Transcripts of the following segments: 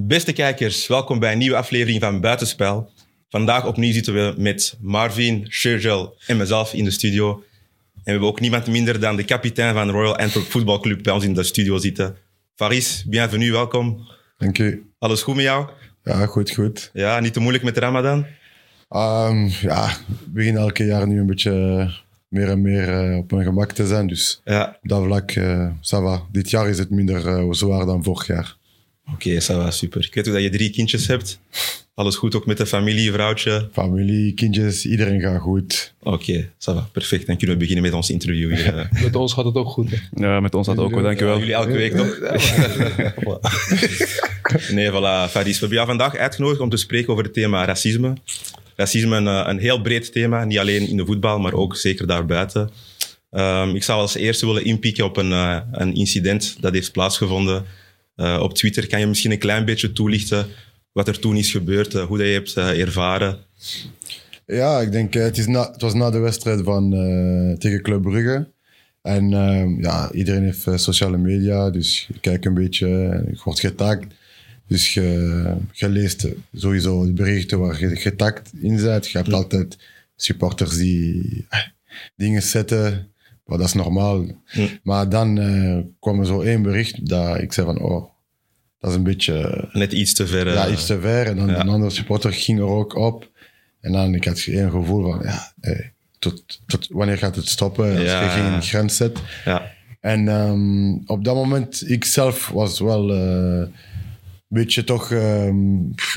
Beste kijkers, welkom bij een nieuwe aflevering van Buitenspel. Vandaag opnieuw zitten we met Marvin, Shergel en mezelf in de studio. En we hebben ook niemand minder dan de kapitein van Royal Antwerp Football Club bij ons in de studio zitten. Faris, bienvenue, welkom. Dank u. Alles goed met jou? Ja, goed, goed. Ja, niet te moeilijk met de Ramadan? Um, ja, we beginnen elke jaar nu een beetje meer en meer uh, op mijn gemak te zijn. Dus Ja, op dat vlak, uh, ça va. Dit jaar is het minder uh, zwaar dan vorig jaar. Oké, ça va, super. Ik weet ook dat je drie kindjes hebt. Alles goed ook met de familie, vrouwtje? Familie, kindjes, iedereen gaat goed. Oké, ça va, perfect. Dan kunnen we beginnen met ons interview hier. eh. Met ons gaat het ook goed. hè? Ja, met ons had ook wel, dankjewel. Jullie elke week toch? nee, voilà. Faris, we hebben jou vandaag uitgenodigd om te spreken over het thema racisme. Racisme een, eh, een heel breed thema, niet alleen in de voetbal, maar ook zeker daarbuiten. Ehm, ik zou als eerste willen inpikken op een, eh, een incident dat heeft plaatsgevonden eh, op Twitter. Kan je misschien een klein beetje toelichten wat er toen is gebeurd, eh, hoe dat je hebt eh, ervaren? Ja, ik denk, het, is na, het was na de wedstrijd van, tegen Club Brugge. En ehm, ja, iedereen heeft sociale media, dus je kijkt een beetje, en je wordt getagd. Dus je, je leest sowieso de berichten waar je getagd in bent. Je hebt altijd supporters die dingen zetten, maar dat is normaal. Hm. Maar dan eh, kwam er zo één bericht dat ik zei van, oh, dat is een beetje Net iets te ver. eh, ja, iets te ver. En dan ja. een andere supporter ging er ook op. En dan ik had een gevoel van, ja, hey, tot, tot wanneer gaat het stoppen? Als Ja. je geen grens zet. ja. En ehm, op dat moment, ik zelf was wel eh, een beetje toch, ehm,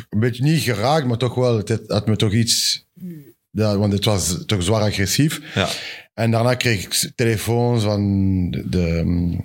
een beetje niet geraakt, maar toch wel, het had me toch iets, ja, want het was toch zwaar agressief. Ja. En daarna kreeg ik telefoons van de, de,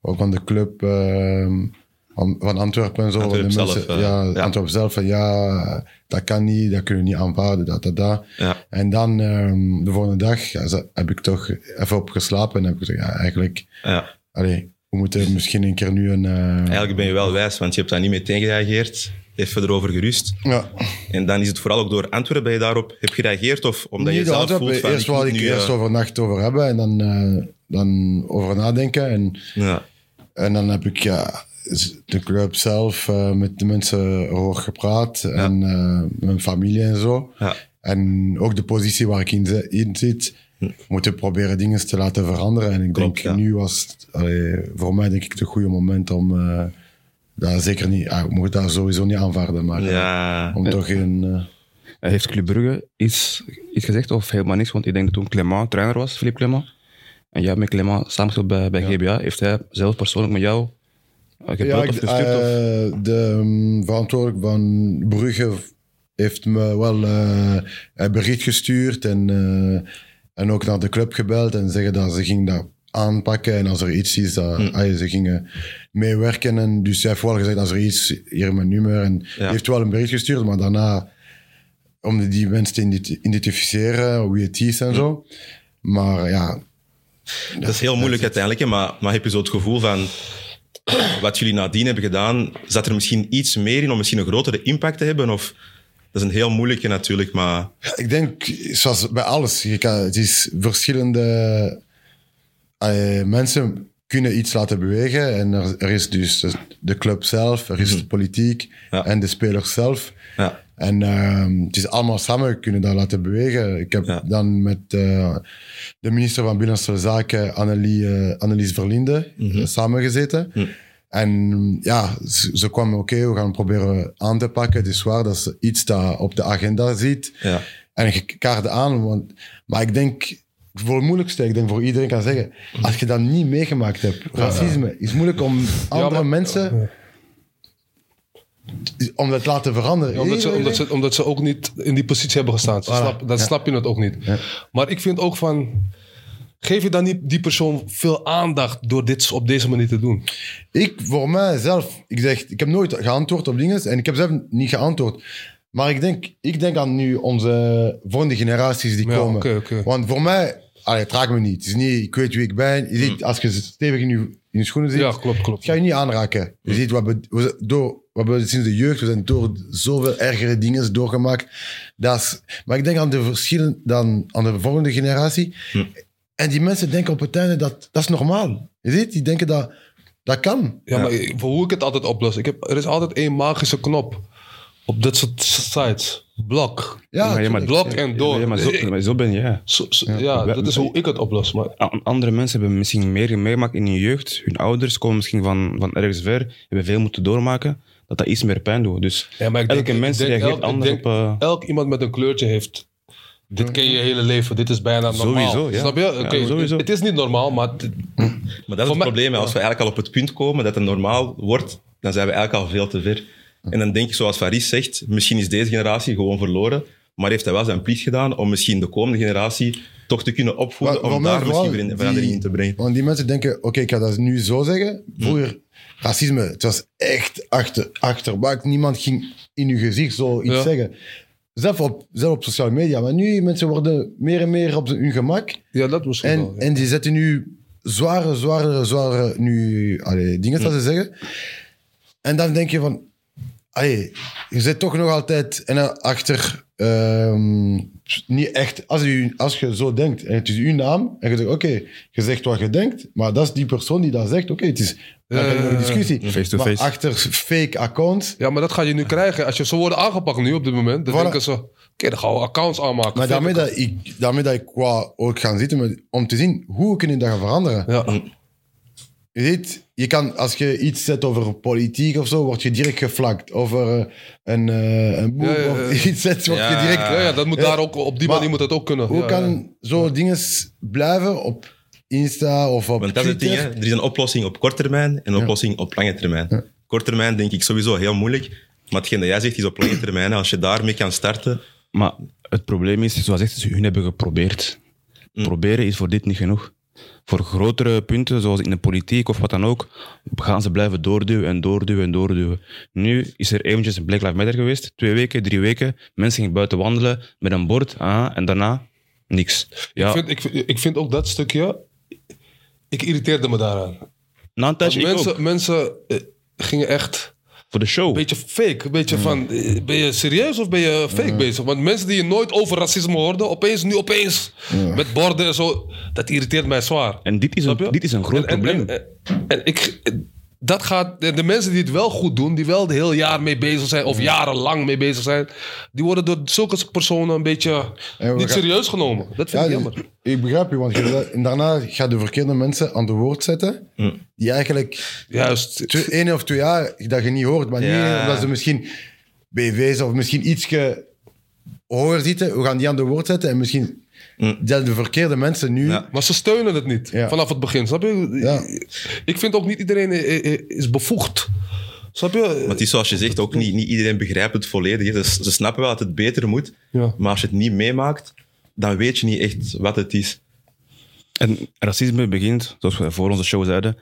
ook van de club ehm, van, van Antwerpen en zo. Antwerpen de zelf, eh, ja, ja. Antwerpen zelf van ja, dat kan niet, dat kunnen we niet aanvaarden, dat, dat, dat. Ja. En dan ehm, de volgende dag ja, heb ik toch even op geslapen en heb ik gezegd, ja, eigenlijk, ja. allee, we moeten misschien een keer nu een... eh, Eigenlijk ben je wel wijs, want je hebt daar niet meteen gereageerd. Even erover gerust. ja. En dan is het vooral ook door Antwerpen dat je daarop hebt gereageerd? Of omdat je zelf voelt van... Eerst moet ik nu, eerst eh, over nacht over hebben en dan, eh, dan over nadenken. En, ja. en dan heb ik ja, de club zelf eh, met de mensen erover gepraat. En mijn familie en zo. Ja. En ook de positie waar ik in, zi- in zit. Moeten proberen dingen te laten veranderen. En ik Klopt, denk, nu was het allee, voor mij denk ik het goede moment om... eh dat zeker niet... ah, ik moet dat sowieso niet aanvaarden, maar... eh, Ja. Om toch een... eh, Hij heeft Club Brugge iets, iets gezegd of helemaal niks? Want ik denk dat toen Clément trainer was, Philippe Clément. En jij hebt met Clément samengespeeld bij, bij GBA. Heeft hij zelf persoonlijk met jou uh, gebeld of ik- gestuurd? of? eh, de um, verantwoordelijk van Brugge heeft me wel eh, een bericht gestuurd en, eh, en ook naar de club gebeld en zeggen dat ze ging dat aanpakken en als er iets is, dat Hm. ah, ze gingen meewerken. En dus hij heeft wel gezegd, als er iets, hier mijn nummer. En Ja. heeft wel een bericht gestuurd, maar daarna, om die mensen te identi- identificeren, wie het is Hm. en zo. Maar ja, Dat is heel moeilijk uiteindelijk, maar, maar heb je zo het gevoel van... Wat jullie nadien hebben gedaan, zat er misschien iets meer in om misschien een grotere impact te hebben? Of, dat is een heel moeilijke natuurlijk, maar... Ik denk, zoals bij alles, je kan, het is verschillende mensen kunnen iets laten bewegen. En er, er is dus de club zelf, er is de politiek Mhm. Ja. en de spelers zelf. Ja. En ehm, het is allemaal samen kunnen dat laten bewegen. Ik heb Ja. dan met eh, de minister van Binnenlandse Zaken, Annelie, eh, Annelies Verlinde, Mhm. eh, samengezeten. Hm. En ja, ze, ze kwamen, oké, we gaan proberen aan te pakken. Het is waar dat ze iets dat op de agenda ziet. Ja. En je kaart aan. Want, maar ik denk, voor het moeilijkste, ik denk voor iedereen kan zeggen, als je dat niet meegemaakt hebt, racisme, is moeilijk om andere maar- mensen, om dat te laten veranderen. Ja, omdat, ze, omdat, ze, omdat ze ook niet in die positie hebben gestaan. Ze Voilà. snap, dan Ja. snap je het ook niet. Ja. Maar ik vind ook van... Geef je dan niet die persoon veel aandacht door dit op deze manier te doen? Ik, voor mijzelf, ik zeg, ik heb nooit geantwoord op dingen en ik heb zelf niet geantwoord. Maar ik denk, ik denk aan nu onze volgende generaties die Ja, komen. oké, oké. Want voor mij, allee, het raakt me niet. Het is niet, ik weet wie ik ben. Je ziet, als je stevig in je, in je schoenen zit, Ja, klopt, klopt. ga je niet aanraken. Je ziet, wat we, we, door, wat we sinds de jeugd, we zijn door zoveel ergere dingen doorgemaakt. Dat is, maar ik denk aan de verschillen dan aan de volgende generatie. En die mensen denken op het einde dat dat is normaal. Je ziet, die denken dat Dat kan. Ja, maar voor hoe ik het altijd oplos. Ik heb, er is altijd één magische knop op dit soort sites. Blok. Ja, maar, ja, maar, tuurlijk. Blok en door. Ja, maar, zo, maar zo ben jij. Zo- zo- ja, dat is hoe ik het oplos. Maar Andere mensen hebben misschien meer meegemaakt in hun jeugd. Hun ouders komen misschien van, van ergens ver, hebben veel moeten doormaken, dat dat iets meer pijn doet. Dus Ja, maar ik denk- elke mens ik denk reageert elk- anders denk- op... eh, elk iemand met een kleurtje heeft. Dit ken je je hele leven. Dit is bijna normaal. Sowieso, ja. Snap je? Ja, Oké, sowieso. Het is niet normaal, maar het- Maar dat is Voor het probleem. hè. Als we eigenlijk al op het punt komen dat het normaal wordt, dan zijn we eigenlijk al veel te ver. En dan denk ik, zoals Faris zegt, misschien is deze generatie gewoon verloren, maar heeft hij wel zijn plicht gedaan om misschien de komende generatie toch te kunnen opvoeden, om daar misschien vooral verin- verandering die- in te brengen. Want die mensen denken, oké, ik ga dat nu zo zeggen. Vroeger, racisme, het was echt achter, achterbak. Niemand ging in je gezicht zoiets Ja. zeggen. Zelf op, zelf op sociale media. Maar nu, mensen worden meer en meer op hun gemak. ja, dat misschien En, wel. ja. en die zetten nu zware, zware, zware nu, allee, dingen, dat ze zeggen. En dan denk je van, allee, je zit toch nog altijd en achter, ehm, niet echt, als je, als je zo denkt en het is uw naam en je zegt, oké, je zegt wat je denkt, maar dat is die persoon die dat zegt, oké, het is dan ga je nog een discussie. Face to maar face. achter fake accounts, Ja, maar dat ga je nu krijgen. Als je zo wordt aangepakt nu op dit moment, dan Voilà. denken ze... Oké, dan gaan we accounts aanmaken. maar daarmee dat ik, daarmee dat ik wou ook gaan zitten met, om te zien, hoe kunnen dat gaan veranderen? Ja. Je ziet, je kan, als je iets zet over politiek of zo, word je direct geflakt. Over eh, een, eh, een boek Ja, ja, of iets zet, word je direct... Ja, ja, dat moet Ja. daar ook, op die Maar manier moet dat ook kunnen. Hoe Ja, kan ja. zo dingen blijven op Insta of op Want dat is het Twitter? ding, hè. er is een oplossing op korte termijn en een oplossing op lange termijn. Kort termijn denk ik sowieso heel moeilijk, maar hetgeen dat jij zegt is op lange termijn. Als je daarmee kan starten, Maar het probleem is, zoals zegt, hun hebben geprobeerd. Proberen is voor dit niet genoeg. Voor grotere punten, zoals in de politiek of wat dan ook, gaan ze blijven doorduwen en doorduwen en doorduwen. Nu is er eventjes een Black Lives Matter geweest, twee weken, drie weken. Mensen gingen buiten wandelen met een bord, ah, en daarna niks. Ja, Ik, vind, ik, vind- ik vind ook dat stukje... Ik irriteerde me daaraan. na een tijdje ik ook. Mensen, mensen eh, gingen echt voor de show. een beetje fake. Een beetje van, eh, ben je serieus of ben je fake bezig? Want mensen die je nooit over racisme hoorden, opeens, nu opeens, met borden en zo, dat irriteert mij zwaar. En dit is een, dit is een groot en- probleem. En, en, en ik, dat gaat, de mensen die het wel goed doen, die wel de hele jaar mee bezig zijn, of jarenlang mee bezig zijn, die worden door zulke personen een beetje niet gaan- serieus genomen. Dat vind Ja, ik jammer. ik begrijp je, want je, en daarna ga je de verkeerde mensen aan de woord zetten, die eigenlijk Juist. twee, één of twee jaar dat je niet hoort, maar Ja. niet omdat ze misschien BV's of misschien iets hoger zitten, we gaan die aan de woord zetten en misschien zijn de verkeerde mensen nu. Ja. Maar ze steunen het niet Ja. vanaf het begin. Snap je? Ja. Ik vind ook niet iedereen eh, eh, is bevoegd. Snap je? Maar het is zoals je zegt, ook niet, niet iedereen begrijpt het volledig. hè. Ze, ze snappen wel dat het beter moet, Ja. maar als je het niet meemaakt, dan weet je niet echt wat het is. En racisme begint, zoals we voor onze show zeiden,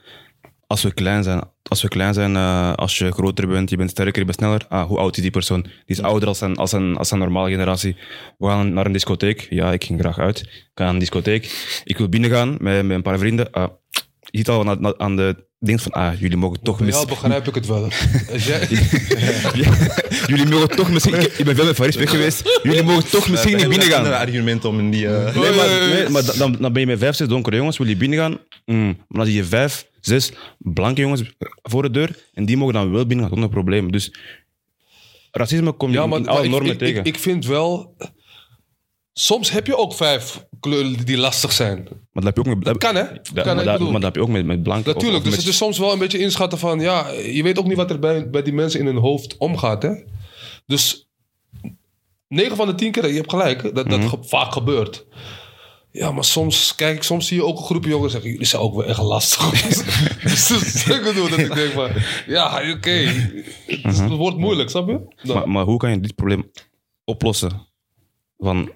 als we klein zijn. Als we klein zijn, eh, als je groter bent, je bent sterker, je bent sneller. Ah, hoe oud is die persoon? Die is ouder als een, als, een, als een normale generatie. We gaan naar een discotheek. Ja, ik ging graag uit. Ik ga naar een discotheek. Ik wil binnengaan met, met een paar vrienden. Ah, je ziet al aan, aan de ding van, ah, jullie mogen toch Bij mis... jou begrijp ik het wel. Als jij- jullie mogen toch misschien... Ik, ik ben veel met Faris weg geweest. Jullie mogen toch misschien niet binnengaan. een argument om in die... eh, Nee, maar, nee, maar da- dan, dan ben je met vijf, zes donkere jongens, wil je binnengaan. Mm, maar dan zie je vijf, zes blanke jongens voor de deur en die mogen dan wel binnengaan, zonder probleem. Dus racisme kom je Ja, maar, in maar alle ik, normen ik, tegen. ik, ik vind wel... Soms heb je ook vijf kleuren die lastig zijn. maar dat heb je ook met, dat, Kan, hè? dat- Kan, maar, dat, maar dat heb je ook met, met blanke. of- Natuurlijk, of dus met- het is soms wel een beetje inschatten van... Ja, je weet ook niet wat er bij, bij die mensen in hun hoofd omgaat, hè? Dus 9 van de 10 keer, je hebt gelijk, dat dat Mhm. ge- vaak gebeurt. Ja, maar soms, kijk, soms zie je ook een groepje jongens zeggen... Jullie zijn ook wel echt lastig. dus dat is ik bedoel, dat ik denk van... Ja, oké. Het, is- het wordt moeilijk, snap je? Dan- Mhm. maar, maar hoe kan je dit probleem oplossen? Van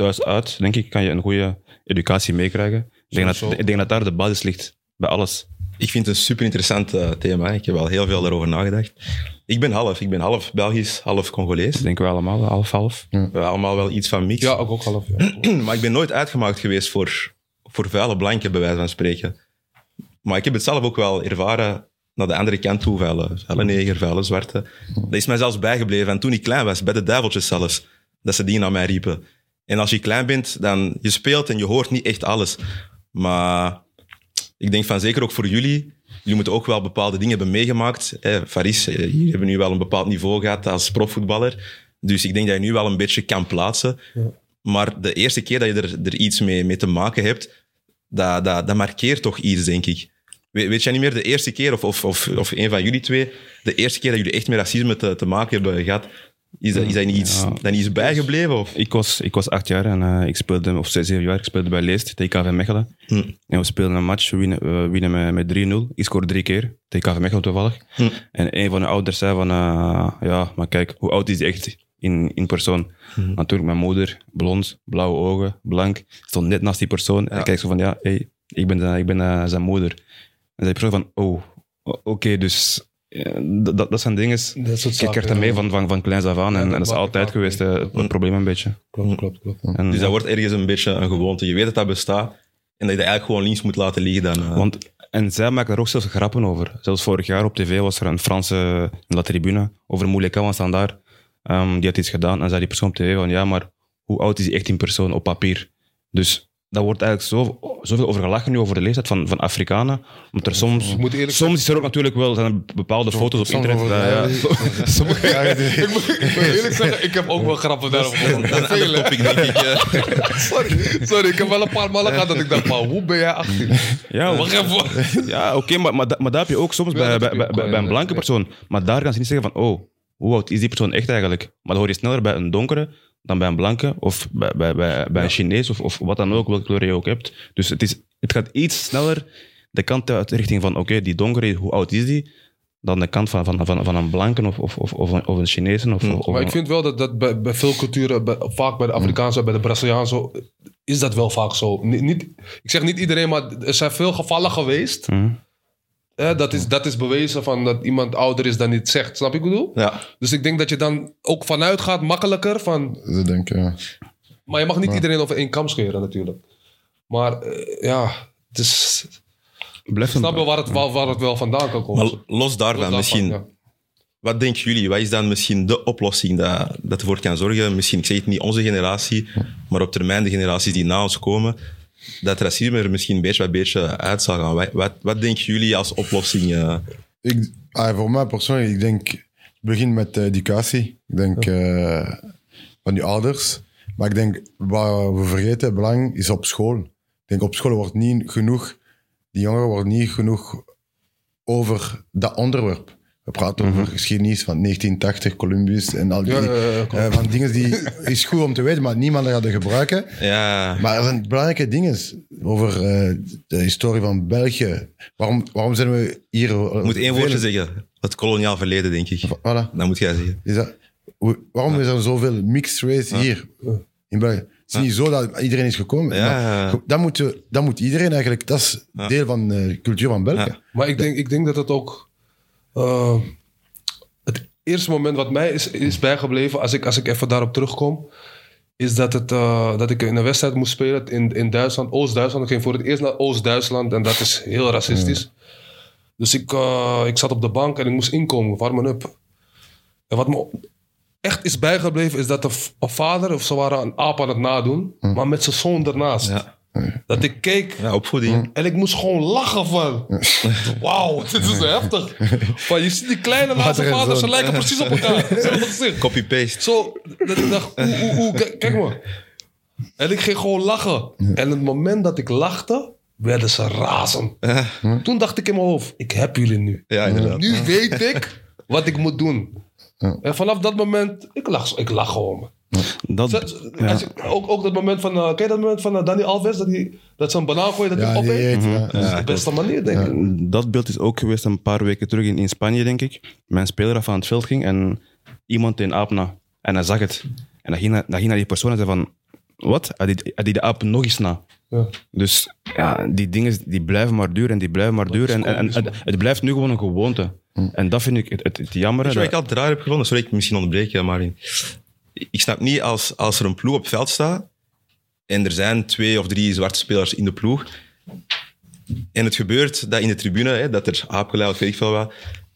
thuis uit, denk ik, kan je een goede educatie meekrijgen. Ik denk, dat, ik denk dat daar de basis ligt, bij alles. Ik vind het een super interessant eh, thema. Ik heb al heel veel daarover nagedacht. Ik ben half. Ik ben half Belgisch, half Congolees. Dat denken we allemaal, half-half. We hebben allemaal wel iets van mix. ja, ook, ook half, ja. Maar ik ben nooit uitgemaakt geweest voor, voor vuile blanken, bij wijze van spreken. Maar ik heb het zelf ook wel ervaren naar de andere kant toe, vuile, vuile neger, vuile zwarte. Dat is mij zelfs bijgebleven. En toen ik klein was, bij de duiveltjes zelfs, dat ze die naar mij riepen. En als je klein bent, dan je speelt en je hoort niet echt alles. Maar ik denk van zeker ook voor jullie, jullie moeten ook wel bepaalde dingen hebben meegemaakt. Hè, Faris, eh, jullie hebben nu wel een bepaald niveau gehad als profvoetballer. Dus ik denk dat je nu wel een beetje kan plaatsen. Maar de eerste keer dat je er, er iets mee, mee te maken hebt, dat, dat, dat markeert toch iets, denk ik. Weet, weet jij niet meer de eerste keer, of, of, of, of een van jullie twee, de eerste keer dat jullie echt met racisme te, te maken hebben gehad, is dat, is dat niet iets, Ja. dat niet iets bijgebleven? Of? Ik was, ik was acht jaar en eh, ik speelde, of zes, zeven jaar, ik speelde bij Leest, tegen KV Mechelen. Hm. En we speelden een match, we winnen, we winnen met, met 3-0. Ik scoorde drie keer, tegen KV Mechelen toevallig. Hm. En een van de ouders zei van, eh, ja, maar kijk, hoe oud is hij echt in, in persoon? Hm. Natuurlijk, mijn moeder, blond, blauwe ogen, blank, stond net naast die persoon. En ik kijk zo van, ja, hey, ik ben, eh, ik ben zijn moeder. En zei persoon van, oh, oké, dus... dat, dat- dat zijn dingen. Ik krijg dat mee van, van, van kleins af aan. En, dat en dat is altijd geweest, eh, het probleem een beetje. Klopt, klopt, klopt. En, Dus dat wordt ergens een beetje een gewoonte. Je weet dat dat bestaat en dat je dat eigenlijk gewoon links moet laten liggen. Dan, eh. Want, en zij maken er ook zelfs grappen over. Zelfs vorig jaar op tv was er een Franse in La Tribune over Mouleka van Standaard. Ehm, die had iets gedaan en zei die persoon op tv van ja, maar hoe oud is hij echt in persoon op papier? Dus daar wordt eigenlijk zo, zoveel over gelachen nu over de leeftijd van, van Afrikanen. Omdat er soms, moet eerlijk soms is er ook natuurlijk wel zijn bepaalde foto's op internet. over- ja, ja, sommige, Ja, Ik moet, ik moet eerlijk zeggen, ik heb ook wel grappen ik. Sorry, sorry, ik heb wel een paar malen gehad dat ik dacht, maar hoe ben jij 18? ja, Wacht even. Ja, oké, maar, maar, maar daar heb je ook soms bij, bij, bij, een blanke persoon. Maar daar gaan ze niet zeggen van, oh, hoe oud is die persoon echt eigenlijk? Maar dat hoor je sneller bij een donkere dan bij een blanke of bij, bij, bij, bij een Chinees of, of wat dan ook, welke kleur je ook hebt. Dus het, is, het gaat iets sneller de kant uit richting van, oké, die donkere, hoe oud is die? Dan de kant van, van, van, van een blanke of, of, of, of een, of een Chinese. Of, of, Maar ik vind wel dat, dat bij, bij veel culturen, bij- vaak bij de Afrikaanse, bij de Braziliaanse, is dat wel vaak zo. Niet, niet, ik zeg niet iedereen, maar er zijn veel gevallen geweest. Hm. Hè, dat, is, dat is bewezen van dat iemand ouder is dan niet zegt. Snap je wat ik bedoel? Ja. Dus ik denk dat je dan ook vanuit gaat makkelijker van... Ze denken, ja. Maar je mag niet iedereen over één kam scheren natuurlijk. Maar eh, ja, het is... Snap wel waar het, waar, waar het wel vandaan kan komen. Maar los daarvan, Los daarvan, misschien, ja. wat denken jullie? Wat is dan misschien de oplossing dat, dat ervoor kan zorgen? Misschien, ik zeg het niet onze generatie, maar op termijn de generaties die na ons komen, dat racisme er misschien beetje bij beetje uit zal gaan. Wat, wat, wat denken jullie als oplossing? eh? Ik, ah, voor mij persoonlijk, ik denk, het begint met de educatie. Ik denk eh, van die ouders. Maar ik denk, waar we vergeten, belang is op school. Ik denk, op school wordt niet genoeg, die jongeren worden niet genoeg over dat onderwerp. We praten over geschiedenis van 1980, Columbus en al die Ja, ja, ja, klopt. eh, van dingen die is goed om te weten, maar niemand gaat het gebruiken. ja, Maar er zijn belangrijke dingen over eh, de historie van België. Waarom, waarom zijn we hier... je moet één woordje zeggen. Het koloniaal verleden, denk ik. Voilà. Dat moet jij zeggen. Is dat, waarom is er zoveel mixed race hier in België? Het is niet zo dat iedereen is gekomen. Ja. maar dat, moet, eh, dat moet iedereen eigenlijk... Dat is deel van de cultuur van België. Ja. Maar ik denk, ik denk dat het ook. Eh, het eerste moment wat mij is, is bijgebleven, als ik, als ik even daarop terugkom, is dat, het, eh, dat ik in een wedstrijd moest spelen in, in Duitsland, Oost-Duitsland. Ik ging voor het eerst naar Oost-Duitsland en dat is heel racistisch. Dus ik, eh, ik zat op de bank en ik moest inkomen, warmen up. En wat me echt is bijgebleven, is dat de vader, of ze waren een aap aan het nadoen, maar met zijn zoon ernaast. Ja. Dat ik keek Ja, opvoeding. en ik moest gewoon lachen van. Wauw, dit is heftig. Van, je ziet die kleine laatste er vaders, ze lijken precies op elkaar. Copy-paste. Zo, dat ik dacht, oeh, oeh, oeh, kijk, kijk maar. En ik ging gewoon lachen. En het moment dat ik lachte, werden ze razend. Toen dacht ik in mijn hoofd, ik heb jullie nu. Ja, inderdaad. Nu weet ik wat ik moet doen. En vanaf dat moment, ik lach, ik lach gewoon. Dat, als je- ook, ook dat moment van, uh, ken je dat moment van uh, Dani Alves, dat, hij dat een banaan gooien, dat hij die opeet? eet, ja. Dat is de beste manier, denk ik. dat beeld is ook geweest een paar weken terug in, in Spanje, denk ik. Mijn speler af aan het veld ging en iemand in aap na. En hij zag het. En dan ging, hij- dan ging naar die persoon en zei van... Wat? Hij deed, hij deed de aap nog eens na. Ja. Dus ja, die dingen die blijven maar duren en die blijven maar duren. En, en, en het, het blijft nu gewoon een gewoonte. En dat vind ik het, het, het jammer. Weet je ik altijd raar heb gevonden? Sorry, ik misschien onderbreken, Marin. Ik snap niet als, als er een ploeg op veld staat en er zijn twee of drie zwarte spelers in de ploeg en het gebeurt dat in de tribune, hè, dat er of weet ik veel wat.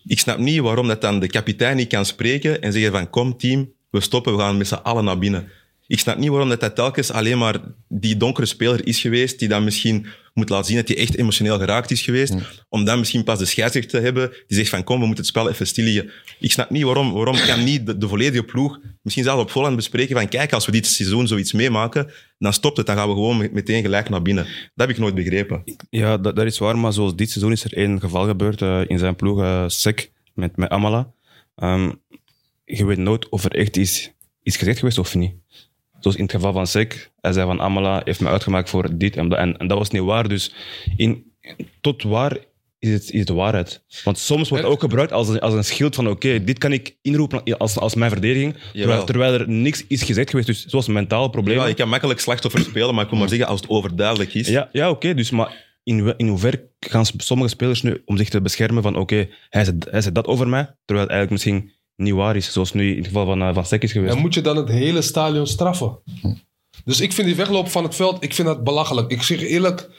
Ik snap niet waarom dat dan de kapitein niet kan spreken en zeggen van kom team, we stoppen, we gaan met z'n allen naar binnen. Ik snap niet waarom dat, dat telkens alleen maar die donkere speler is geweest, die dan misschien moet laten zien dat hij echt emotioneel geraakt is geweest, om dan misschien pas de scheidsrechter te hebben die zegt van kom, we moeten het spel even stilleggen. Ik snap niet waarom, waarom kan niet de, de volledige ploeg misschien zelf op voorhand bespreken van kijk, als we dit seizoen zoiets meemaken, dan stopt het, dan gaan we gewoon met- meteen gelijk naar binnen. Dat heb ik nooit begrepen. Ja, dat, dat is waar, maar zoals dit seizoen is er één geval gebeurd eh, in zijn ploeg, Sek, met, met Amala. Ehm, je weet nooit of er echt iets is gezegd geweest of niet. Zoals in het geval van Sek, hij zei van Amala heeft me uitgemaakt voor dit en dat. En, en dat was niet waar, dus in, tot waar is het, is het de waarheid? Want soms wordt het ook gebruikt als een, als een schild van oké, dit kan ik inroepen als, als mijn verdediging, terwijl, er niks is gezegd geweest. Dus zoals mentale problemen. Ja, je kan makkelijk slachtoffer spelen, maar ik wil maar zeggen, als het overduidelijk is. Ja, ja oké. dus, maar in, in hoeverre gaan sommige spelers nu om zich te beschermen van oké, hij, zegt, hij zegt dat over mij, terwijl het eigenlijk misschien niet waar is, zoals nu in het geval van, uh, van Sek is geweest. En moet je dan het hele stadion straffen? Dus ik vind die weglopen van het veld, ik vind dat belachelijk. Ik zeg eerlijk,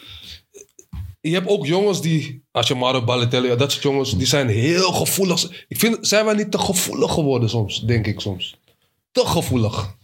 je hebt ook jongens die, als je Mario Balotelli, dat soort jongens, die zijn heel gevoelig. Ik vind, zijn wij niet te gevoelig geworden soms, denk ik soms. Te gevoelig.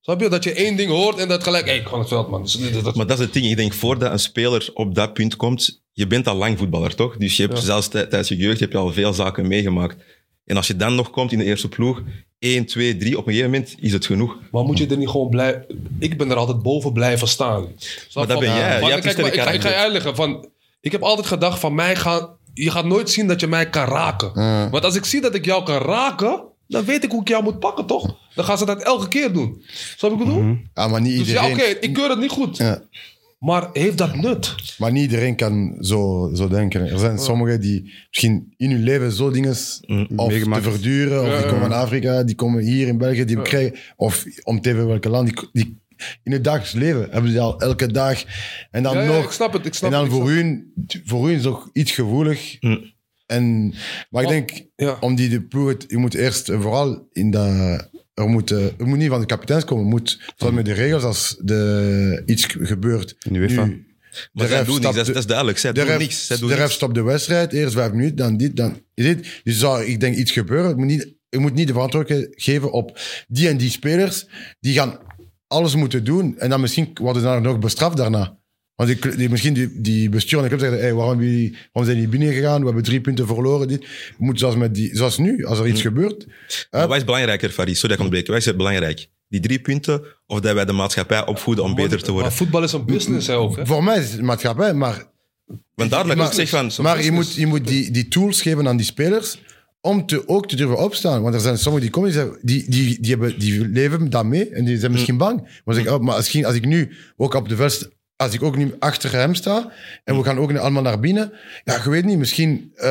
Snap je? Dat je één ding hoort en dat gelijk, hé, ik ga van het veld, man. Dus, dat- dat- Maar dat is het ding. Ik denk, voordat een speler op dat punt komt, je bent al lang voetballer, toch? Dus je hebt Ja. zelfs tij- tijdens je jeugd heb je al veel zaken meegemaakt. En als je dan nog komt in de eerste ploeg, 1, 2, 3, op een gegeven moment is het genoeg. Maar moet je er niet gewoon blij... Ik ben er altijd boven blijven staan. Snap dat van- ben jij. van- Jij hebt kijk, maar ik, ga, ik je uitleggen. Van, ik heb altijd gedacht van mij gaan... Je gaat nooit zien dat je mij kan raken. Want als ik zie dat ik jou kan raken... Dan weet ik hoe ik jou moet pakken, toch? Dan gaan ze dat elke keer doen. Snap je wat ik bedoel? Ja, maar niet Dus ja, iedereen, oké, ik keur het niet goed. Ja. Maar heeft dat nut? maar niet iedereen kan zo, zo denken. Er zijn sommigen die misschien in hun leven zo dingen of te verduren, of die komen ja. in Afrika, die komen hier in België, die krijgen, of om te even welke land, die, die, in het dagelijks leven hebben ze al elke dag. En dan Ja, ja, nog, ik snap het, ik snap en dan het, voor hun, voor hun is toch iets gevoelig. Mm. En, maar ik denk, ja. om die de ploeg, je moet eerst vooral in dat. Er moet, eh, er moet niet van de kapiteins komen. Er moet, zoals met de regels, als de, iets gebeurt. In de UEFA. nu, Maar de zij ref doen niks, dat is, de- dat is duidelijk. Zij de doen ref, niks. Zij doen de ref niks. stopt de wedstrijd, eerst vijf minuten, dan dit, dan dit. Dus zou, ik denk, iets gebeuren. Het moet niet, je moet niet de verantwoordelijkheid geven op die en die spelers. Die gaan alles moeten doen. En dan misschien worden ze dan nog bestraft daarna. Want die, die, misschien die, die bestuur en de club zeggen, hey, waarom, hebben jullie- waarom zijn die binnen gegaan? We hebben drie punten verloren. Dit. Je moet zoals, met die, zoals nu, als er iets gebeurt. Maar wat is belangrijker, Faris? Sorry dat ik ontbreek. Wat is het belangrijk? Die drie punten of dat wij de maatschappij opvoeden om beter te worden? Maar voetbal is een business, hè, ook. Hè? Voor mij is het maatschappij, maar Want daar ik zeg van... maar je moet, je moet die, die tools geven aan die spelers om te, ook te durven opstaan. Want er zijn sommigen die komen, die, die, die, die, hebben, die leven daarmee en die zijn misschien bang. Maar, zeg, oh, maar misschien als ik nu ook op de veld, als ik ook nu achter hem sta en we gaan ook allemaal naar binnen, ja, je weet niet, misschien, eh,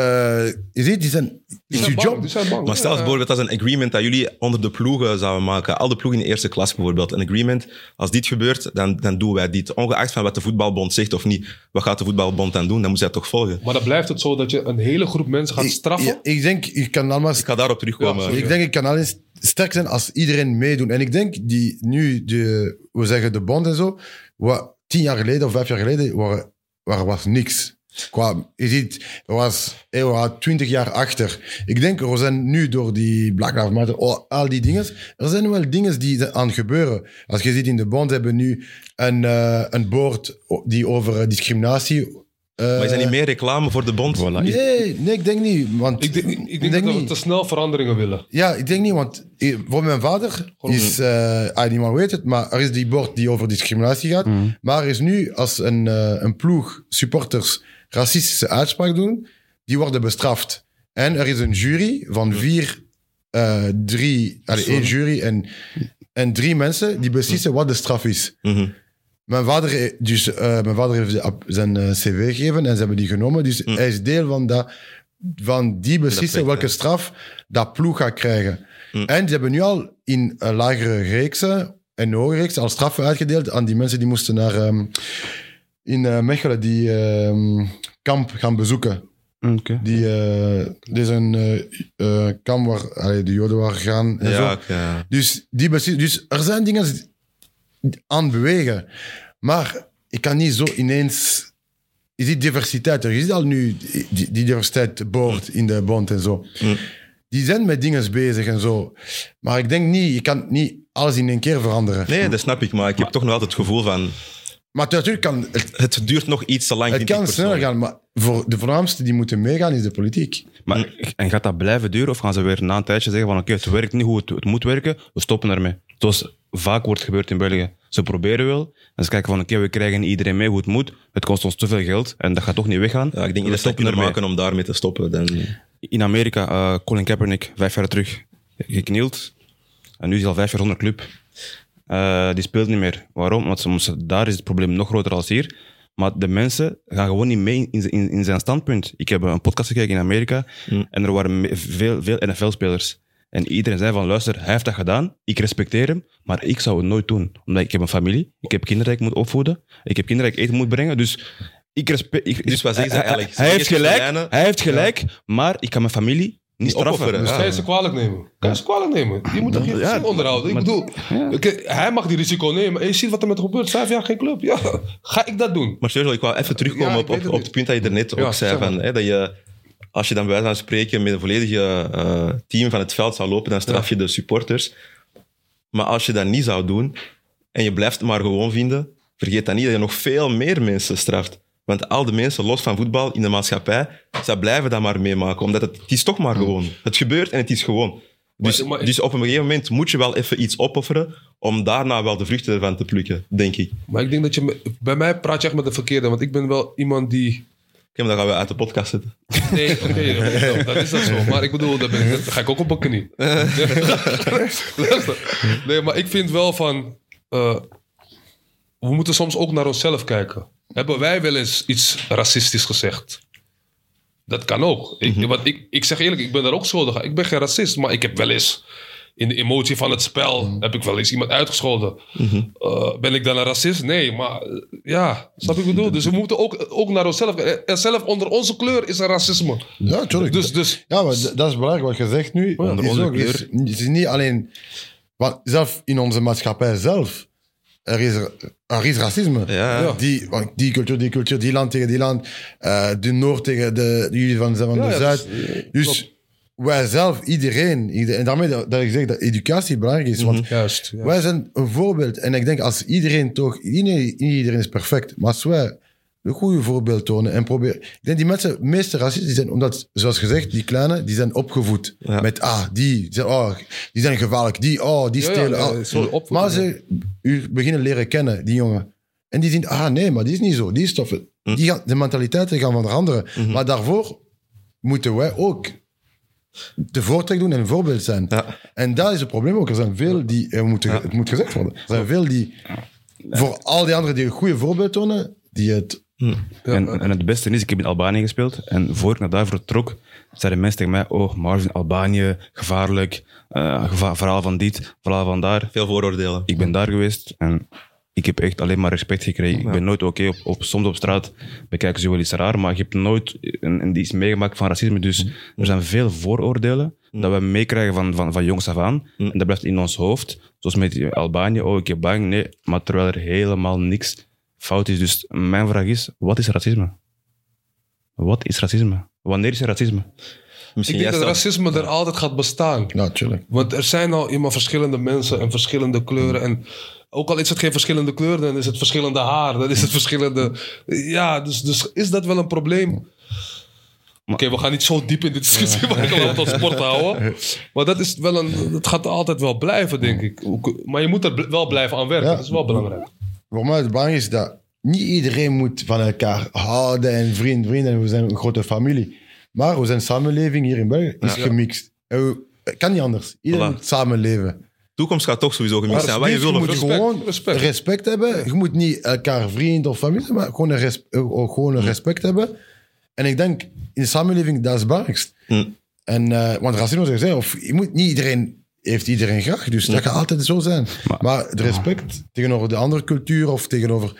je ziet, die zijn, Die is bang, job. die zijn bang. Maar stel bijvoorbeeld dat is een agreement dat jullie onder de ploegen zouden maken. Al de ploegen in de eerste klas bijvoorbeeld. Een agreement. Als dit gebeurt, dan, dan doen wij dit. Ongeacht van wat de voetbalbond zegt of niet. Wat gaat de voetbalbond dan doen? Dan moet zij toch volgen. Maar dan blijft het zo dat je een hele groep mensen gaat straffen. ik denk, ik kan allemaal Ik ga daarop terugkomen. Ja. Ik denk, ik kan alleen sterk zijn als iedereen meedoet. En ik denk, die, nu, de, we zeggen de bond en zo, wat tien jaar geleden of vijf jaar geleden, waar was niks. Qua, je ziet, er was, waren twintig jaar achter. Ik denk, er zijn nu door die Black Lives Matter, al, al die dingen, er zijn wel dingen die aan gebeuren. Als je ziet in de bond hebben nu een, eh, een board die over eh, discriminatie... eh, Maar is dat niet meer reclame voor de bond? Voilà. Nee, nee, ik denk niet. Want, Ik denk, ik denk, dat we te snel veranderingen willen. ja, ik denk niet, want eh, voor mijn vader is, eh ah, niemand weet het, maar er is die bord die over discriminatie gaat. Maar er is nu, als een, eh, een ploeg supporters racistische uitspraak doen, die worden bestraft. En er is een jury van vier, eh, drie, allee, één jury en, en drie mensen die beslissen wat de straf is. Mhm. Mijn vader, eh, dus, eh, mijn vader heeft zijn eh, cv gegeven en ze hebben die genomen. Dus hij is deel van, dat, van die beslissen welke ja. straf dat ploeg gaat krijgen. En ze hebben nu al in een lagere reeksen en hogere reeksen al straffen uitgedeeld aan die mensen die moesten naar ehm, in Mechelen die ehm, kamp gaan bezoeken. Oké. Die, eh dit is een eh, eh, kamp waar allee, de Joden waren gegaan. En zo. Ja. Dus, die dus er zijn dingen aan het bewegen. Maar ik kan niet zo ineens... Je ziet diversiteit. Er is al nu die, die diversiteit boord in de bond en zo. Mm. die zijn met dingen bezig en zo. Maar ik denk niet, je kan niet alles in één keer veranderen. Nee, dat snap ik, maar ik heb toch nog altijd het gevoel van... Maar natuurlijk kan het, Het duurt nog iets te lang, het kan sneller gaan, maar voor de voornaamste die moeten meegaan is de politiek. Maar, en gaat dat blijven duren of gaan ze weer na een tijdje zeggen van oké, het werkt niet hoe het, het moet werken, we stoppen ermee. Zoals vaak wordt gebeurd in België. Ze proberen wel en ze kijken van oké, we krijgen iedereen mee hoe het moet. Het kost ons te veel geld en dat gaat toch niet weggaan. Ja, ik denk dat ze kunnen ermee. maken om daarmee te stoppen. Dan... In Amerika, eh, Colin Kaepernick, vijf jaar terug, geknield. En nu is hij al vijf jaar zonder club. Eh, die speelt niet meer. Waarom? Want soms, daar is het probleem nog groter als hier. Maar de mensen gaan gewoon niet mee in, in, in zijn standpunt. Ik heb een podcast gekeken in Amerika en er waren veel, veel NFL-spelers. En iedereen zei van, luister, hij heeft dat gedaan, ik respecteer hem, maar ik zou het nooit doen. Omdat ik heb een familie, ik heb kinderen die ik moet opvoeden, ik heb kinderen die ik eten moet brengen, dus ik respecteer... Dus wat zeggen ze hij, hij, eigenlijk? hij heeft gelijk, hij heeft gelijk, maar ik kan mijn familie niet straffen. opofferen, Dus kan je ze kwalijk nemen? Kan je ze kwalijk nemen? Je moet toch je Ja, gezin onderhouden? Ik maar- bedoel, oké, hij mag die risico nemen. En je ziet wat er met hem gebeurt. Vijf jaar geen club. Ja, ga ik dat doen? Maar Sergio, ik wou even terugkomen op, op, het op niet. het punt dat je er net Ja, ook zei. zeg maar. Van, hè, dat je, als je dan bij wijze van spreken met een volledige eh, team van het veld zou lopen, dan straf je de supporters. Maar als je dat niet zou doen en je blijft het maar gewoon vinden, vergeet dan niet dat je nog veel meer mensen straft. Want al de mensen, los van voetbal, in de maatschappij, zij blijven dat maar meemaken. Omdat het, het is toch maar gewoon. Het gebeurt en het is gewoon. Dus, dus op een gegeven moment moet je wel even iets opofferen om daarna wel de vruchten ervan te plukken, denk ik. Maar ik denk dat je... me- Bij mij praat je echt met de verkeerde. Want ik ben wel iemand die... Oké, maar dan gaan we uit de podcast zitten. Nee, oké, dat- dat is dat zo. Maar ik bedoel, dan, ben ik, dan ga ik ook op mijn knie. Luister. nee, maar ik vind wel van... eh, we moeten soms ook naar onszelf kijken. Hebben wij wel eens iets racistisch gezegd? Dat kan ook. Ik, want ik, ik zeg eerlijk, ik ben daar ook schuldig aan. Ik ben geen racist, maar ik heb wel eens... In de emotie van het spel heb ik wel eens iemand uitgescholden. Eh, ben ik dan een racist? Nee, maar eh, ja, snap ik wat ik bedoel? Dus we moeten ook, ook naar onszelf kijken. En zelf onder onze kleur is er racisme. Ja, tuurlijk. Dus, dus Ja, maar d- dat is belangrijk wat je zegt nu. Onder Het is onze ook- het is- Het is niet alleen... Want zelf in onze maatschappij zelf, er is, er is racisme. Ja. Ja. Die, die cultuur, die cultuur, die land tegen die land. de Noord tegen de, jullie van, van Ja, de Zuid. dus, Dus, wij zelf, iedereen, ieder- en daarmee dat, dat ik zeg dat educatie belangrijk is. Want juist. Ja. wij zijn een voorbeeld. En ik denk als iedereen toch, iedereen, niet iedereen is perfect, maar als wij een goede voorbeeld tonen en proberen. Ik denk die mensen, de meeste racisten, die zijn, omdat, zoals gezegd, die kleine, die zijn opgevoed Ja. met, ah, die, die zijn, oh, die zijn gevaarlijk, die, oh, die Ja, ja, stelen. ja, ah. maar ja. ze u beginnen leren kennen, die jongen. En die zien, ah nee, maar die is niet zo, die is tof. Hm. Die gaan, de mentaliteiten gaan veranderen. Mhm. Maar daarvoor moeten wij ook de voortrek doen en een voorbeeld zijn. Ja. En dat is het probleem ook. Er zijn veel die, er moet, het moet gezegd worden, er zijn veel die, voor al die anderen die een goede voorbeeld tonen, die het... En, en het beste is, ik heb in Albanië gespeeld. En voor ik naar daar vertrok, zeiden mensen tegen mij: Oh, Marvin, Albanië, gevaarlijk. eh, geva- verhaal van dit, verhaal van daar. Veel vooroordelen. Ik ben daar geweest en ik heb echt alleen maar respect gekregen. Ik ben nooit oké op, op, soms op straat bekijken ze wel iets raar, maar ik heb nooit een, een, iets meegemaakt van racisme. Dus er zijn veel vooroordelen dat we meekrijgen van, van, van jongs af aan. En dat blijft in ons hoofd. Zoals met Albanië, oh, ik heb bang. Nee, maar terwijl er helemaal niks fout is. Dus mijn vraag is, wat is racisme? Wat is racisme? Wanneer is er racisme? Misschien Ik denk dat racisme er altijd gaat bestaan. Natuurlijk. Want er zijn al immer verschillende mensen en verschillende kleuren. En ook al is het geen verschillende kleur, dan is het verschillende haar. Dan is het verschillende... Ja, dus, dus is dat wel een probleem? Oké, we gaan niet zo diep in de discussie, maar ik wil het tot sport houden. Maar dat is wel een... Het gaat altijd wel blijven, denk ik. Maar je moet er wel blijven aan werken. Ja. Dat is wel belangrijk. Voor mij het belangrijk is dat niet iedereen moet van elkaar houden en vriend, vriend en we zijn een grote familie. Maar we zijn samenleving hier in België is gemixt. En Het kan niet anders. Iedereen Voilà. moet samenleven. toekomst gaat toch sowieso gemixt zijn. Wat je wil moet Respect, gewoon respect. respect. hebben. Je moet niet elkaar vriend of familie zijn, maar gewoon een, res- eh, gewoon een respect hebben. En ik denk, in de samenleving, dat is het belangrijkst. Mm. En, eh, want racisme, zei, of, je moet niet iedereen heeft iedereen graag. Dus dat gaat altijd zo zijn. Maar, het respect tegenover de andere cultuur of tegenover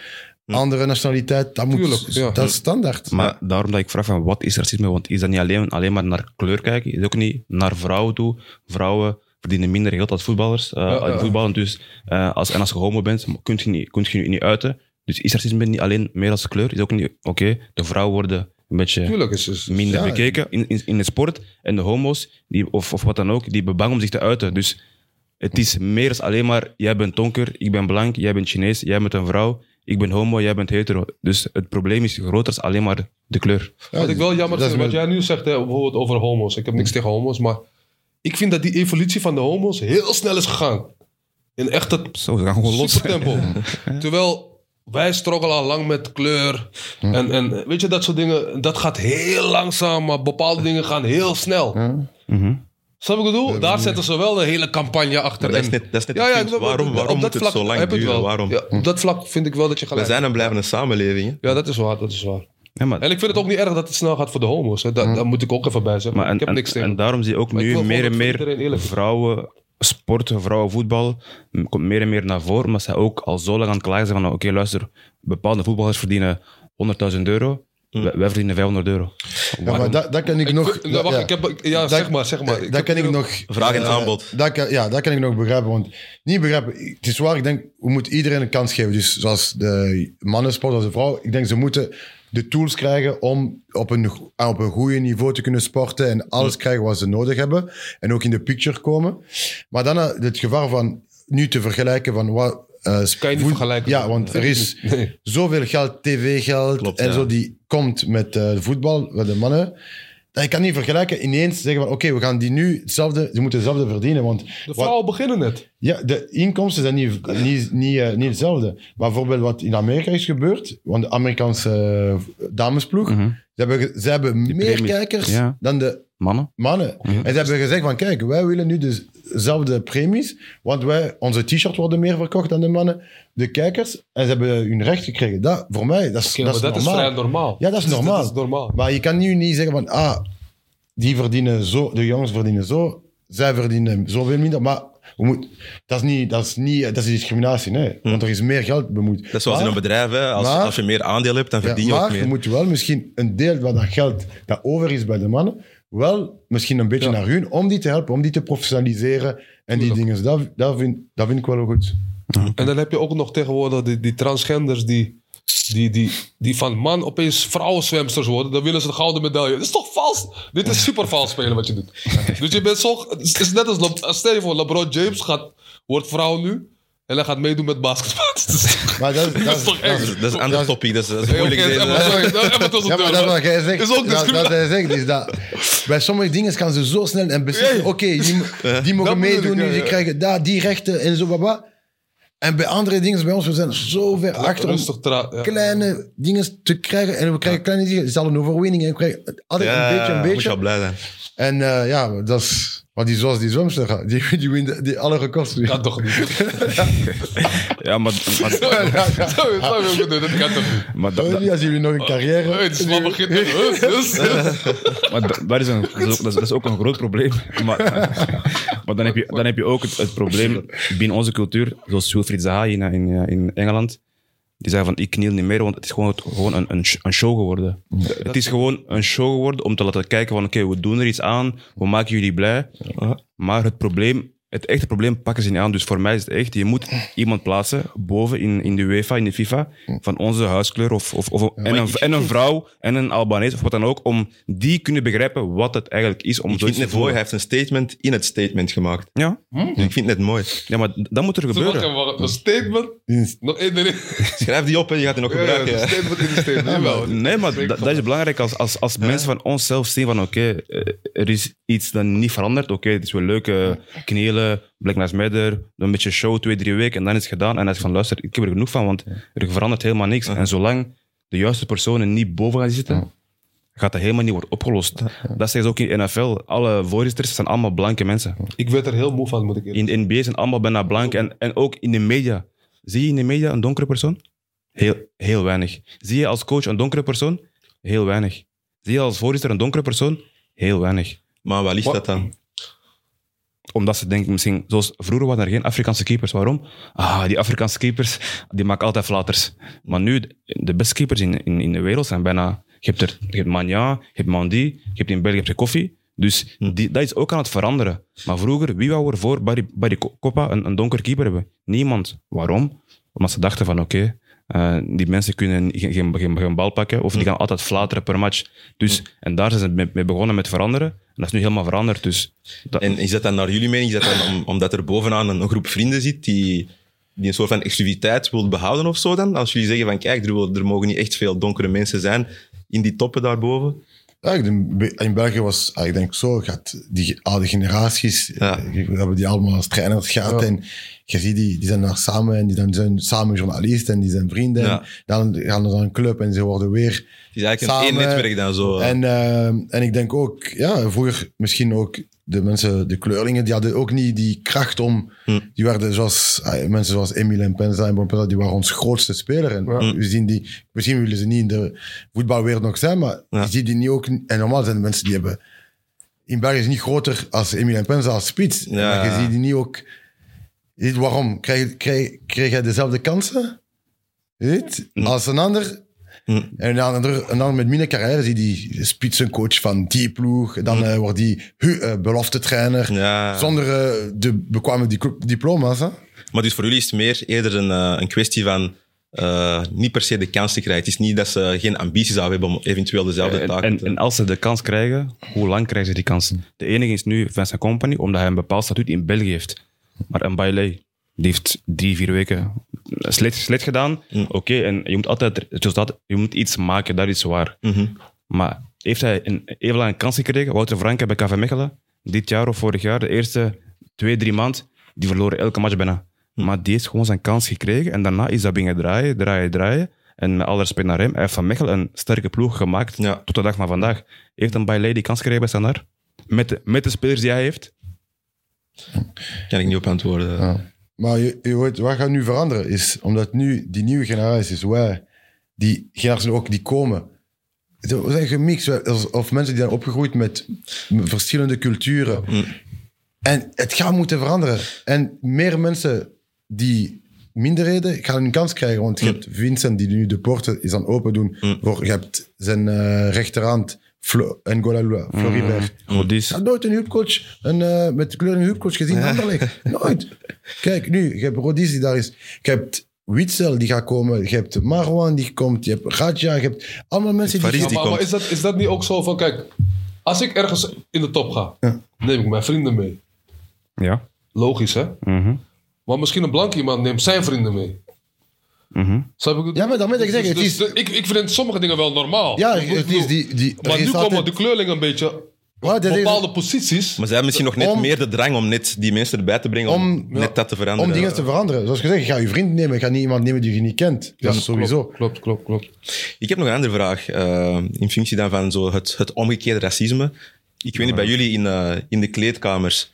andere nationaliteit, dat, moet, Tuurlijk, ja. dat is standaard. Maar daarom dat ik vraag van wat is racisme? Want is dat niet alleen, alleen maar naar kleur kijken? Is ook niet naar vrouwen toe? Vrouwen verdienen minder geld als voetballers. eh ja. voetballen dus, eh, als, en als je homo bent, kun je niet, kun je niet uiten. Dus is racisme niet alleen meer als kleur? Is ook niet, oké, de vrouwen worden een beetje Tuurlijk is het. minder Ja. bekeken in, in, in de sport. En de homo's, die, of, of wat dan ook, die hebben bang om zich te uiten. Dus het is meer dan alleen maar, jij bent donker, ik ben blank, jij bent Chinees, jij bent een vrouw, ik ben homo, jij bent hetero. Dus het probleem is groter dan alleen maar de kleur. Wat ik wel jammer dat is vind, wat jij nu zegt hè, bijvoorbeeld over homo's. Ik heb niks tegen homo's, maar ik vind dat die evolutie van de homo's heel snel is gegaan. In echt het Zo, ze gaan gewoon los. supertempo. Terwijl wij struggelen al lang met kleur. En, en weet je, dat soort dingen, dat gaat heel langzaam, maar bepaalde dingen gaan heel snel. Mhm. Snap je wat ik bedoel? Daar zetten ze wel een hele campagne achter. Maar dat is En- net- dat is net ja, ja, ik- Waarom- op waarom dat moet het vlak zo lang ik duren? Waarom? Ja, op dat vlak vind ik wel dat je We gelijk zijn hebt. en blijven een samenleving. hè. Ja, dat is waar, dat is waar. Ja, maar, En ik vind het ook niet erg dat het snel gaat voor de homo's. Hè. Daar, daar moet ik ook even bij zeggen. maar en, ik heb en, niks tegen. en daarom zie je ook Maar ik nu meer en dat meer vrouwen sport, vrouwenvoetbal komt meer en meer naar voren, omdat zij ook al zo lang aan het klagen zijn van oké, luister, bepaalde voetballers verdienen 100.000 euro, wij, wij verdienen 500 euro. Ja, maar dat, dat kan ik, Ik nog... wacht, ja. ik heb, ja, Dat- zeg maar, zeg maar. dat kan ik nog... Vraag en aanbod. Dat kan, ja, dat kan ik nog begrijpen. Want niet begrijpen. Het is waar, ik denk, we moeten iedereen een kans geven. Dus zoals de mannensport als de vrouw. Ik denk, ze moeten de tools krijgen om op een, op een goede niveau te kunnen sporten en alles krijgen wat ze nodig hebben. En ook in de picture komen. Maar dan eh, het gevaar van nu te vergelijken van wat... eh, Kan je niet vergelijken. Ja, want er is Nee. zoveel geld, tv-geld en ja. zo, die komt met eh, voetbal, met de mannen. Dat je kan niet vergelijken, ineens zeggen van oké, we gaan die nu hetzelfde, ze moeten hetzelfde verdienen. Want De wat- vrouwen beginnen net. ja, de inkomsten zijn niet, niet, niet, eh, niet hetzelfde. Maar bijvoorbeeld wat in Amerika is gebeurd, want de Amerikaanse eh, damesploeg, Mhm. ze hebben, ze hebben meer premies. kijkers Ja. dan de Mannen? mannen. En ze hebben gezegd van kijk, wij willen nu dezelfde premies, want wij, onze t-shirts worden meer verkocht dan de mannen, de kijkers, en ze hebben hun recht gekregen. Dat, voor mij, dat is, dat maar is dat normaal. is vrij normaal. Ja, dat is normaal. Dat is normaal. Maar je kan nu niet zeggen van, ah, die verdienen zo, de jongens verdienen zo, zij verdienen zoveel minder. Maar we moet, dat, is niet, dat, is niet, dat is discriminatie, nee. Want er is meer geld bemoeid. Dat is zoals in Maar- een bedrijf. Hè. Als, maar- als je meer aandeel hebt, dan ja, verdien je maar ook je meer. moet wel misschien een deel van dat geld dat over is bij de mannen, wel misschien een beetje Ja. naar hun, om die te helpen, om die te professionaliseren en die dingen. Dat, dat, vind, dat vind ik wel goed. En dan heb je ook nog tegenwoordig die, die transgenders die, die, die, die van man opeens vrouwenzwemsters worden. Dan willen ze de gouden medaille. Dat is toch vals? Dit is super vals spelen wat je doet. Dus je bent zo... Het is, net als... Le- als Stel je voor, LeBron James gaat, wordt vrouw nu. En hij gaat meedoen met basketbal. Dat is- Maar dat, is- dat, Dat is- is toch dat is- Dat is- Dat is een ander dat is- topic. Dat is, dat is Hey, moeilijk. sorry. Ja, maar dat is wat jij zegt. Is ook dat, discriminatie. hij zegt, is dat bij sommige dingen gaan ze zo snel en beseffen, oké, die, mogen meedoen ik, nu, ja, die krijgen daar die rechten en zo, baba. En bij andere dingen bij ons, we zijn zo ver achter om ja. kleine dingen te krijgen. En we krijgen kleine dingen, het is al een overwinning. En we krijgen altijd Ja, een beetje, een moet je beetje. wel blij zijn. En eh, ja, dat is... Maar die, zoals die zwemster, gaat, die, die wint die alle records. nu. Kan toch niet? Ja, maar, maar, Zo, heb ik het doen. Dat kan toch niet? maar, dat- Oh, als jullie nog een carrière... Hey, het is? Dus- Maar da- dat is, een, dat, is ook, dat is- dat is ook een groot probleem. Maar, maar dan, heb je, dan heb je ook het, het probleem binnen onze cultuur, zoals Wilfried Zaha in, in, in Engeland. Die zei van, ik kniel niet meer, want het is gewoon, het- gewoon een, een, een show geworden. Het is gewoon een show geworden om te laten kijken van, oké, we doen er iets aan, we maken jullie blij. Maar het probleem, het echte probleem pakken ze niet aan. Dus voor mij is het echt, je moet iemand plaatsen boven in, in de UEFA, in de FIFA, van onze huiskleur of, of, of en, een, en een vrouw en een Albanees of wat dan ook, om die kunnen begrijpen wat het eigenlijk is om Ik vind het net mooi. Hij heeft een statement in het statement gemaakt. Ja? Ik vind het net mooi. ja, maar dat moet er gebeuren. wacht. Een statement? Nog één erin. Schrijf die op en je gaat die nog Ja, ja, gebruiken. een statement in de statement. Nee, maar dat, dat is belangrijk als, als, als mensen van onszelf zien van oké, eh, er is iets dat niet verandert. Oké, het is wel leuk, eh, Black Lives Matter, een beetje show, twee, drie weken en dan is het gedaan. En hij is van luister, ik heb er genoeg van, want er verandert helemaal niks. En zolang de juiste personen niet boven gaan zitten, gaat dat helemaal niet worden opgelost. Dat zeggen ze ook in de NFL. Alle voorzitters zijn allemaal blanke mensen. Ik werd er heel moe van, moet ik eerlijk In de NBA zijn allemaal bijna blank. En, en ook in de media. Zie je in de media een donkere persoon? Heel, heel weinig. Zie je als coach een donkere persoon? Heel weinig. Zie je als voorzitter een donkere persoon? Heel weinig. Maar waar ligt Wat? dat dan? Omdat ze denken misschien, zoals vroeger waren er geen Afrikaanse keepers. Waarom? Ah, die Afrikaanse keepers, die maken altijd flaters. Maar nu, de beste keepers in, in, in de wereld zijn bijna... Je hebt, er, je hebt Magna, je hebt Mandy, je hebt in België heb je Koffie. Dus die, dat is ook aan het veranderen. Maar vroeger, wie wou er voor Barry, Barry Koppa een, een donker keeper hebben? Niemand. Waarom? Omdat ze dachten van, oké, Eh, die mensen kunnen geen, geen, geen, geen bal pakken of die gaan altijd flateren per match. Dus, En daar zijn ze mee begonnen met veranderen. Dat is nu helemaal veranderd. Dus En is dat dan naar jullie mening, dat om- omdat er bovenaan een, groep vrienden zit die, die een soort van exclusiviteit wil behouden of zo dan? Als jullie zeggen van kijk, er, er mogen niet echt veel donkere mensen zijn in die toppen daarboven. Ja, ik denk, Be- in België was, ah, ik denk zo, gaat die oude generaties, Ja. eh, we hebben die allemaal als trainers gehad. Ja. En je ziet die, die zijn daar samen en die dan zijn samen journalisten en die zijn vrienden. Ja. Dan gaan ze naar een club en ze worden weer Het is eigenlijk een één Samen. netwerk dan zo. En, eh, en ik denk ook, ja, vroeger misschien ook de mensen, de kleurlingen, die hadden ook niet die kracht om. Hm. Die werden zoals ah, mensen zoals Emile en Penza en Bonpenza, die waren ons grootste speler. En Ja. we zien die, misschien willen ze niet in de voetbalwereld nog zijn, maar Ja. je ziet die niet ook. En normaal zijn de mensen die hebben. In België is niet groter als Emile en Penza als spits. Ja. Maar je ziet die niet ook. Je ziet waarom? Krijg, krijg, krijg jij dezelfde kansen? Je ziet? Hm. Als een ander. Hm. En dan, ander- en dan met mijn carrière zie die spitsencoach van die ploeg. Dan eh, wordt die hu- eh, belofte trainer. Hm. Ja. Zonder eh, de bekwame di- diploma's. Hè? Maar dus voor jullie is het meer eerder een, een kwestie van eh, niet per se de kans te krijgen. Het is niet dat ze geen ambitie zouden hebben om eventueel dezelfde taken en, te en als ze de kans krijgen, hoe lang krijgen ze die kans? De enige is nu Vincent Company, omdat hij een bepaald statuut in België heeft. Maar een Bailey, die heeft drie, vier weken slecht, slecht gedaan. Mm. Oké, en je moet altijd, dat, je moet iets maken, dat is waar. Mhm. Maar heeft hij een, even lang een kans gekregen? Wouter Franke bij KV Mechelen, dit jaar of vorig jaar, de eerste twee, drie maand, die verloren elke match bijna. Hm. Maar die heeft gewoon zijn kans gekregen en daarna is dat beginnen draaien, draaien, draaien. En met alle respect naar hem, hij heeft van Mechelen een sterke ploeg gemaakt Ja. tot de dag van vandaag. Heeft een Bailey die kans gekregen bij Standaard? Met de, met de spelers die hij heeft? Kan ik niet op antwoorden. Ja. Maar je, je weet, wat gaat nu veranderen is, omdat nu die nieuwe generaties, wij, die generaties ook die komen, we zijn gemixt, of mensen die zijn opgegroeid met verschillende culturen. En het gaat moeten veranderen. En meer mensen die minderheden gaan een kans krijgen. Want je hebt Vincent die nu de poorten is aan open doen. Voor, je hebt zijn eh, rechterhand, Flo, N'Gola Lula, Floribert. Rodis. Ik had nooit een hubcoach, een, eh, met de kleur een hubcoach gezien Anderlecht. Nooit. Kijk, nu, je hebt Rodis die daar is. Je hebt Witzel die gaat komen. Je hebt Marwan die komt. Je hebt Raja. Je hebt allemaal mensen die... Faris die maar, maar is, dat, is dat niet ook zo van, kijk, als ik ergens in de top ga, Ja. neem ik mijn vrienden mee. Ja. Logisch, hè? Mhm. Maar misschien een blank iemand neemt zijn vrienden mee. Mhm. Snap ik het? Ja, maar daarmee dat ik zeg, Dus- het dus is- ik, ik vind sommige dingen wel normaal. Ja, Ik het bedoel- is die... die Maar nu is komen altijd- de kleurlingen een beetje Ja, op dat is- bepaalde posities. Maar zij hebben misschien nog net Om- meer de drang om net die mensen erbij te brengen om, Om- net dat te veranderen. Om dingen te veranderen. Zoals gezegd, je gaat je vriend nemen. Je gaat niet iemand nemen die je niet kent. Dat is sowieso. Klopt, klopt, klopt. klopt. Ik heb nog een andere vraag. eh, in functie dan van zo het, het omgekeerde racisme. Ik weet niet, bij jullie in, eh, in de kleedkamers,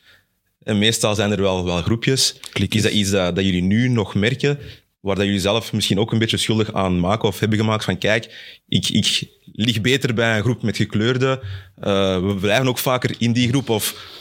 en meestal zijn er wel, wel groepjes. Is dat iets dat, dat jullie nu nog merken, waar dat jullie zelf misschien ook een beetje schuldig aan maken of hebben gemaakt van kijk, ik, ik lig beter bij een groep met gekleurde. eh, we blijven ook vaker in die groep. Of,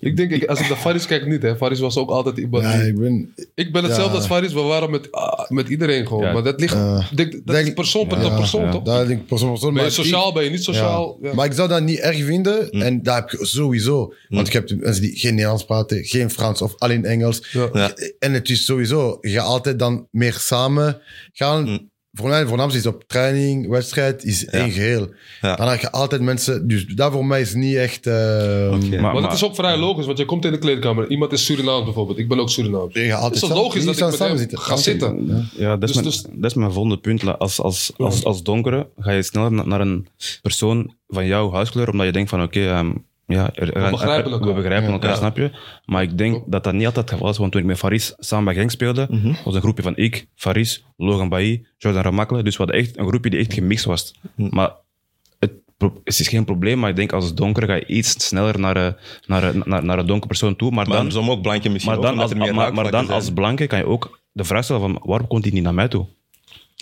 Ik denk, ik, als ik naar Faris kijk, niet. Hè. Faris was ook altijd iemand Ja, die- ik ben... Ik ben hetzelfde Ja. als Faris. We waren met, ah, met iedereen gewoon. Ja. Maar dat ligt... Denk, dat Denk- is persoon per Ja, persoon, ja. toch? Daar denk ik persoon, persoon, Ben je maar ik- sociaal, ben je niet sociaal? Ja. Ja. Maar ik zou dat niet erg vinden. En dat heb je sowieso. Want je hebt mensen die geen Nederlands praten, geen Frans of alleen Engels. Ja. Ja. En het is sowieso, je gaat altijd dan meer samen gaan. Mm. Voor mij voornaamst is op training, wedstrijd, is één geheel. Ja. Dan heb je altijd mensen... Dus dat voor mij is niet echt... eh. Maar, Maar maar- het is ook vrij logisch, want je komt in de kleedkamer. Iemand is Surinaams bijvoorbeeld. Ik ben ook Surinaams. Je gaat altijd Is dat samen- logisch dat ik samen met hem zitten. ga zitten? Ja, dat is, Dus- mijn, dus- dat is mijn volgende punt. La- Als, als, als, als donkere ga je sneller na- naar een persoon van jouw huiskleur, omdat je denkt van oké, ehm, ja, er- er- begrijpen we elkaar. begrijpen elkaar, Ja. snap je? Maar ik denk dat dat niet altijd het geval is, want toen ik met Faris samen bij Genk speelde, Mhm. was een groepje van ik, Faris, Logan Bailly, Jordan Ramakle, dus we hadden echt een groepje die echt gemixt was. Mhm. Maar het, het is geen probleem, maar ik denk als donker ga je iets sneller naar, naar, naar, naar een donkere persoon toe, maar maar dan... soms ook blanken misschien Maar dan, als, maar, maar dan als blanke kan je ook de vraag stellen van waarom komt hij niet naar mij toe?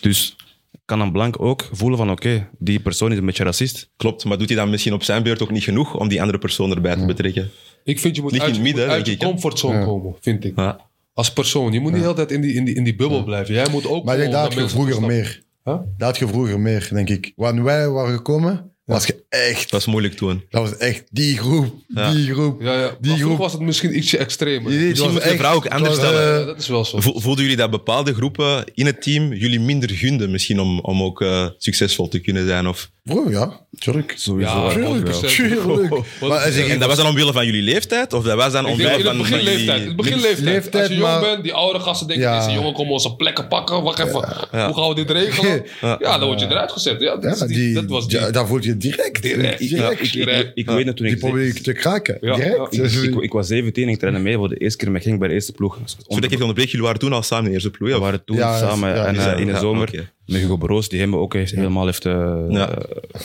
Dus kan een blank ook voelen van oké, die persoon is een beetje racist. Klopt, maar doet hij dan misschien op zijn beurt ook niet genoeg om die andere persoon erbij te betrekken? Ik vind je moet Ligt uit, je, midden, moet uit je comfortzone komen, vind ik. Ja. Als persoon. Je moet niet altijd in die, in die, in die bubbel blijven. Jij moet ook Maar ik denk had je vroeger meer. Huh? Dat had je vroeger meer, denk ik. Wanneer wij waren gekomen, was je echt, Het was moeilijk toen. dat was echt die groep, Ja. die groep. Ja, ja. Die Maar vroeger groep. was het misschien ietsje extremer. Nee, het Misschien moeten de echt- vrouw ook het anders was, stellen. eh, Ja, dat is wel zo. Vo- Voelden jullie dat bepaalde groepen in het team jullie minder gunden misschien om, om ook eh, succesvol te kunnen zijn? Of... Bro, ja, tuurlijk. Sowieso. Ja, Tuurlijk, 100%. tuurlijk. Maar hij zegt, En dat was dan omwille van jullie leeftijd? Of dat was dan Ik omwille in van, het van begin leeftijd. In jullie... het begin leeftijd. Leeftijd, Als je jong maar- bent, die oude gasten denken, Ja. deze jongen komt onze plekken pakken. Wacht even, Ja. hoe gaan we dit regelen? Ja. Ja, dan word je eruit gezet. Ja, dat, is die, dat was die. ja, dat voelt je direct. Direct. Direct. Ja, Ik, weet het toen Die ik... probeer ik te kraken. Direct. Dus, Ik, ik was 17 en ik trainde mee voor de eerste keer met Genk bij de eerste ploeg. Voordat ik even onderbreek, jullie waren toen al samen in de eerste ploeg. We waren toen samen en eh, in de zomer met Hugo Broos, die hem ook heeft, helemaal heeft, eh,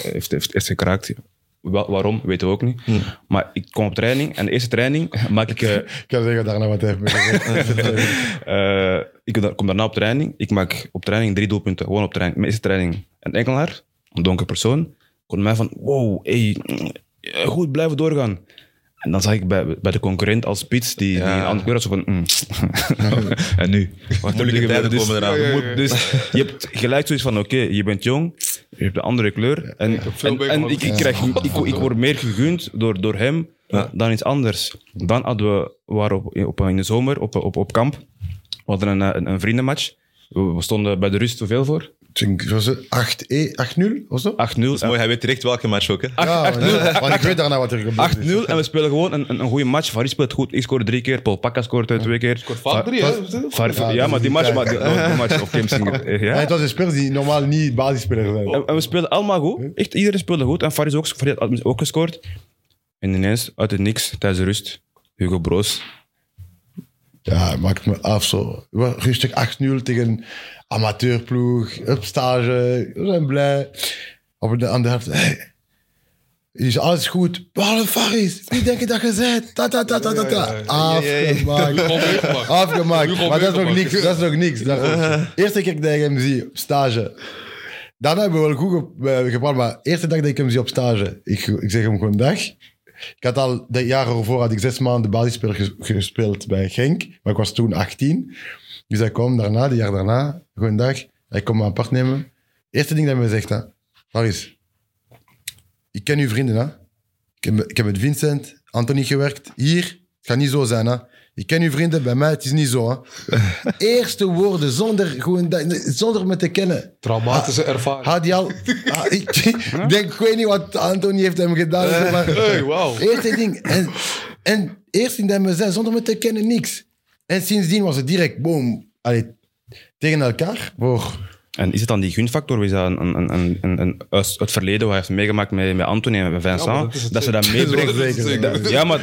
heeft, heeft, heeft gekraakt. Wa- waarom, weten we ook niet. Hm. Maar ik kom op training en de eerste training maak ik... eh, ik kan zeggen daarna wat eh, ik kom daar- kom daarna op training. Ik maak op training drie doelpunten. Gewoon op training. Mijn eerste training. Een enkelaar, een donker persoon, kon mij van... Wow, hey, mm, goed, blijven doorgaan. En dan zag ik bij, bij de concurrent als spits, die, die Ja. andere zo van... mm. en nu? Wat Moeilijke tijden komen eraan. Ja, ja, moet- Dus je hebt gelijk zoiets van, oké, je bent jong, je hebt een andere kleur. En, veel en, ik, ik, krijg, ik, ik word meer gegund door, door hem dan iets anders. Dan hadden we, we waren op, op, in de zomer op, op, op kamp. We hadden een, een, een vriendenmatch. We, stonden bij de rust zoveel voor. 8-0. Denk, was het 8-1, 8-0 of zo? Mooi, hij weet direct welke match ook. Hè? Ja, want- ik weet daarna wat er gebeurt. 8-0 en we spelen gewoon een, een, een goede match. Faris speelt goed. Ik scoorde drie keer. Paul Pakka scoort twee keer. Kort vaak drie, hè? Far- Ja, ja, maar die match, maar die, die match of Kim Singer. Ja, Ja. het was een spelers die normaal niet basisspeler zijn. En, en we speelden allemaal goed. Echt, iedereen speelde goed. En Faris ook, Faris had ook gescoord. En ineens, uit het niks, tijdens de rust, Hugo Broos. Ja, maakt me af zo. Rustig 8-0 tegen amateurploeg, op stage. We zijn blij. Op de helft, hey, is alles goed. Behalve Faris. Wie denk je dat je bent? Ta, ta, ta, ta, ta, ta. Afgemaakt. Afgemaakt. Maar dat is nog niks. Dat is nog niks. Eerste keer dat ik hem zie op stage. Daarna hebben we wel goed eh, gepraat, maar de eerste dag dat ik hem zie op stage, ik, ik zeg hem gewoon dag. Ik had al de jaren ervoor had ik zes maanden basisspeler ges- gespeeld bij Genk, maar ik was toen 18. Dus hij kwam daarna, de jaar daarna, gewoon dag. Hij komt me apart nemen. Eerste ding dat hij me zegt, hè, Faris, ik ken uw vrienden, hè. Ik heb, ik heb met Vincent, Anthony gewerkt. Hier, het gaat niet zo zijn, hè. Ik ken uw vrienden, bij mij het is niet zo, hè. Eerste woorden, zonder, gewoon, zonder me te kennen. Traumatische ervaring. Had hij al... Ah, ik, ik denk, ik weet niet wat Anthony heeft hem gedaan. Maar, Hey, wauw. Eerste ding. En, en eerste ding dat me zei, zonder me te kennen, niks. En sindsdien was het direct, boom, allee, tegen elkaar. Voor, En is het dan die gunfactor? Is dat een, een, een, een, het verleden wat hij heeft meegemaakt met, met Anthony en met Vincent? Ja, dat ze dat. Dat- Ja, maar...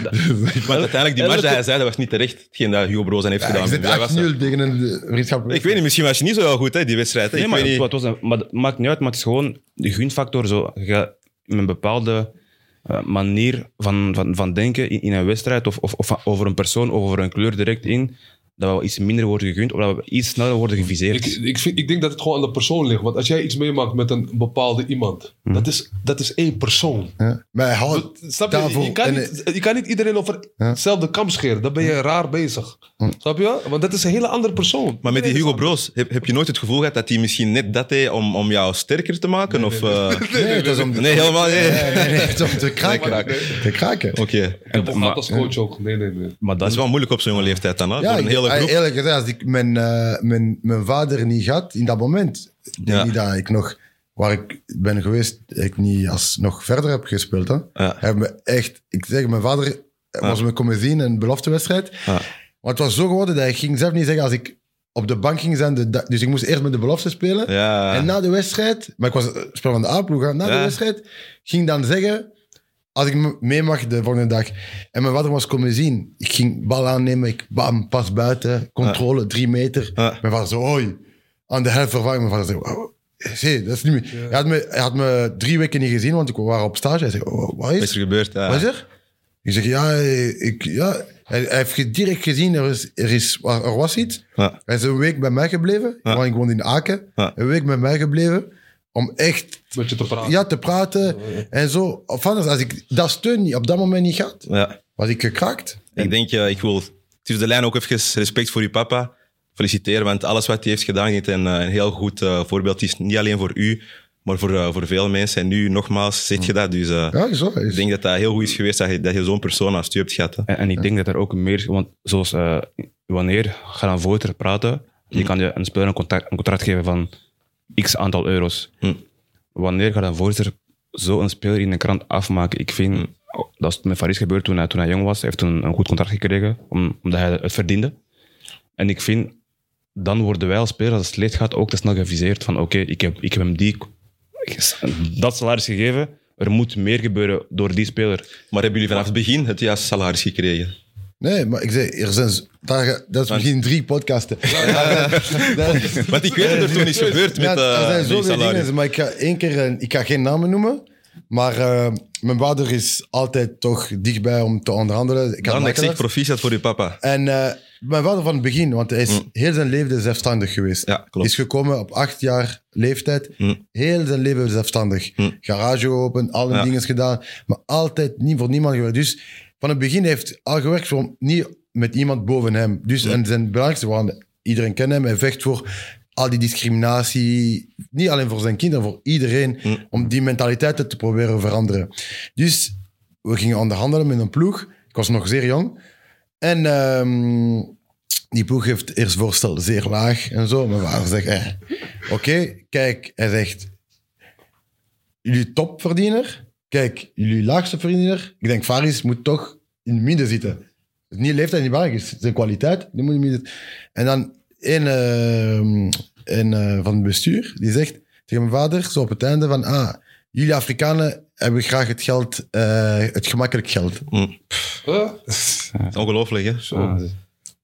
Uiteindelijk, die match dat hij zei, dat was niet terecht hetgeen dat Hugo Broos aan heeft ja, gedaan. Hij was- 8-0 tegen een eh, vriendschappelijk. ik weet niet, misschien was je niet zo heel goed, hè, die wedstrijd. Hè? Nee, ik maar, weet niet. het was een, maar het maakt niet uit, maar het is gewoon de gunfactor. Zo, je gaat met een bepaalde eh, manier van, van, van denken in, in een wedstrijd of, of, of over een persoon of over een kleur direct in, dat we iets minder worden gegund of dat we iets sneller worden geviseerd. Ik, ik, vind, ik denk dat het gewoon aan de persoon ligt. Want als jij iets meemaakt met een bepaalde iemand, dat, is, dat is één persoon. Ja. Maar houdt Snap je? Je kan, en, niet, je kan niet iedereen over hetzelfde kam scheren. Dan ben je raar bezig. Snap je? Want dat is een hele andere persoon. Maar met die Hugo Broos, heb, heb je nooit het gevoel gehad dat hij misschien net dat deed om, om jou sterker te maken? of, eh, nee, het is om... nee, helemaal niet. Nee, nee, nee, het is om te kraken. Nee. Te kraken. Oké. Ik heb ook Maar- gehad als coach ook. Nee, nee, nee. Maar Dat dat is wel moeilijk op zo'n jonge leeftijd dan, hè? Ja, hele groep. eerlijk gezegd, als ik mijn, eh, mijn, mijn vader niet had in dat moment, denk Ja. niet dat ik nog, waar ik ben geweest, ik niet als nog verder heb gespeeld. Hè. Ja. Hij me echt, ik zeg, mijn vader was me komen zien in een beloftewedstrijd. Ja. Maar het was zo geworden dat ik ging zelf niet zeggen als ik op de bank ging zijn, de, dus ik moest eerst met de belofte spelen. Ja. En na de wedstrijd, maar ik was speel van de A-ploeg, na de wedstrijd, ging dan zeggen, als ik me- mee mag de volgende dag. En mijn vader was komen zien. Ik ging bal aannemen, ik bam, pas buiten, controle, drie meter. Ja. Mijn vader zo, hoi, aan de helft vervangen. Mijn vader zei, zie, dat is niet meer. Hij, had me, hij had me drie weken niet gezien, want ik was op stage. Hij zei, oh, wat Wat is er gebeurd? Ja. wat is er? Ik zeg, ja, ik, ja. Hij, hij heeft direct gezien, er, is, er, is, er was iets. Ja. Hij is een week bij mij gebleven, Ja. want ik woonde in Aken. Ja. Een week bij mij gebleven, om echt Met je te praten. ja, te praten en zo. Of anders, als ik dat steun niet op dat moment niet had, Ja. was ik gekraakt. Ik denk, eh, ik wil tussen de lijn ook even respect voor uw papa feliciteren, want alles wat hij heeft gedaan, is een, eh, een heel goed eh, voorbeeld. Het is niet alleen voor u, Maar voor, eh, voor veel mensen, en nu nogmaals, zeg je dat. Dus eh, Ja, zo. ik denk dat dat heel goed is geweest dat je, dat je zo'n persoon naast je hebt gehad. hè. En, en ik denk dat er ook meer, want zoals eh, wanneer ga een voorzitter praten, je kan je een speler een contract, een contract geven van x aantal euro's. Hm. Wanneer gaat een voorzitter zo een speler in een krant afmaken? Ik vind, oh, dat is met Faris gebeurd toen hij, toen hij jong was. Hij heeft toen een goed contract gekregen, om, omdat hij het verdiende. En ik vind, dan worden wij als spelers, als het leed gaat, ook te snel geviseerd van oké, ik, heb, ik heb hem die, dat salaris gegeven, er moet meer gebeuren door die speler. Maar hebben jullie vanaf het begin het juiste salaris gekregen? Nee, maar ik zei, er zijn, daar, dat is misschien drie podcasten. Want ik weet dat er toen is gebeurd met er eh zijn zoveel dingen, maar ik ga één keer, ik ga geen namen noemen, maar eh, mijn vader is altijd toch dichtbij om te onderhandelen. Ik had Dan, ik makelaars. zeg proficiat voor je papa. En eh, mijn vader van het begin, want hij is heel zijn leven zelfstandig geweest. Mm. Ja, klopt. Is gekomen op acht jaar leeftijd. Mm. Heel zijn leven zelfstandig. Mm. Garage open, alle Ja. dingen gedaan. Maar altijd niet voor niemand gewerkt. Dus van het begin heeft hij al gewerkt voor niet met iemand boven hem. Dus en zijn belangrijkste, want iedereen kent hem. Hij vecht voor al die discriminatie. Niet alleen voor zijn kinderen, voor iedereen. Om die mentaliteiten te proberen veranderen. Dus we gingen onderhandelen met een ploeg. Ik was nog zeer jong. En ehm, die ploeg heeft eerst voorstel zeer laag en zo. Maar vader zegt, eh, oké, kijk, hij zegt, jullie topverdiener, kijk, jullie laagste verdiener. Ik denk, Faris moet toch in het midden zitten. Het is niet leeftijd niet belangrijk, het is zijn kwaliteit. Die moet in het midden. En dan een, ehm, een eh, van het bestuur, die zegt tegen mijn vader, zo op het einde van, ah, jullie Afrikanen hebben graag het geld, eh, het gemakkelijk geld. Is ongelooflijk, hè?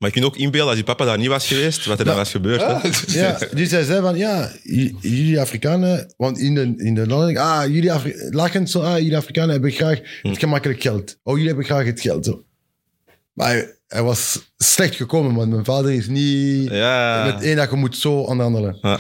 Maar je kunt ook inbeelden, als je papa daar niet was geweest, wat er dan was gebeurd. hè? Ja, dus hij zei van, ja, jullie Afrikanen, want in de, in de landen, ah, jullie Afri lachend zo, ah, jullie Afrikanen hebben graag het gemakkelijk geld. Oh, jullie hebben graag het geld, zo. Maar hij, hij was slecht gekomen, want mijn vader is niet Ja. met één dag, je moet zo onderhandelen. Ja.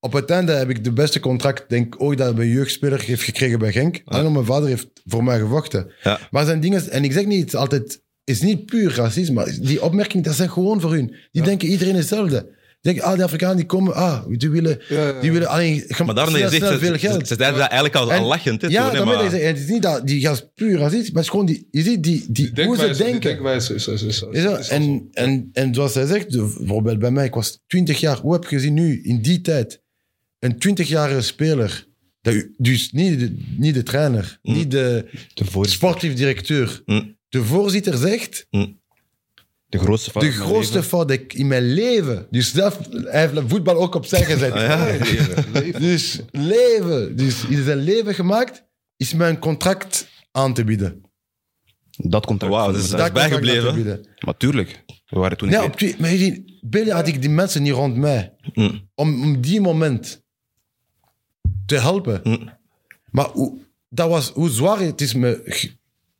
Op het einde heb ik de beste contract, denk ik, ooit dat een jeugdspeler heeft gekregen bij Genk. Omdat mijn vader heeft voor mij gevochten. Ja. Maar zijn dingen, en ik zeg niet, altijd, is niet puur racisme, maar die opmerkingen, dat zijn gewoon voor hun. Die denken iedereen hetzelfde. Die denken, ah, die Afrikanen die komen, ah, die willen, Ja, ja, ja. die willen alleen Maar daarom snel, zegt, snel ze, veel ze, geld. ze zeiden dat eigenlijk al, al En- lachend. Ja, daarmee maar- het is niet dat die gast puur racist, maar het is gewoon die, je ziet die, die, Die hoe ze denken. is, is, is, en, en, en zoals hij zegt, de- bijvoorbeeld bij mij, ik was 20 jaar. Hoe heb je gezien nu, in die tijd, een 20-jarige speler, dus niet de, niet de trainer, niet de, sportief directeur, Mm. De voorzitter zegt, De grootste fout de mijn grootste leven. fout die ik in mijn leven, dus zelf, hij heeft voetbal ook opzij gezet. Ah, ja. Dus leven, dus in zijn leven gemaakt, is mij een contract aan te bieden. Dat contract. Wauw, dat is- Dat te bijgebleven. bieden. Maar tuurlijk, we waren toen niet- op maar je ziet, binnen had ik die mensen niet rond mij. Mm. Om, om die moment te helpen. Mm. Maar hoe, dat was, hoe zwaar het is me...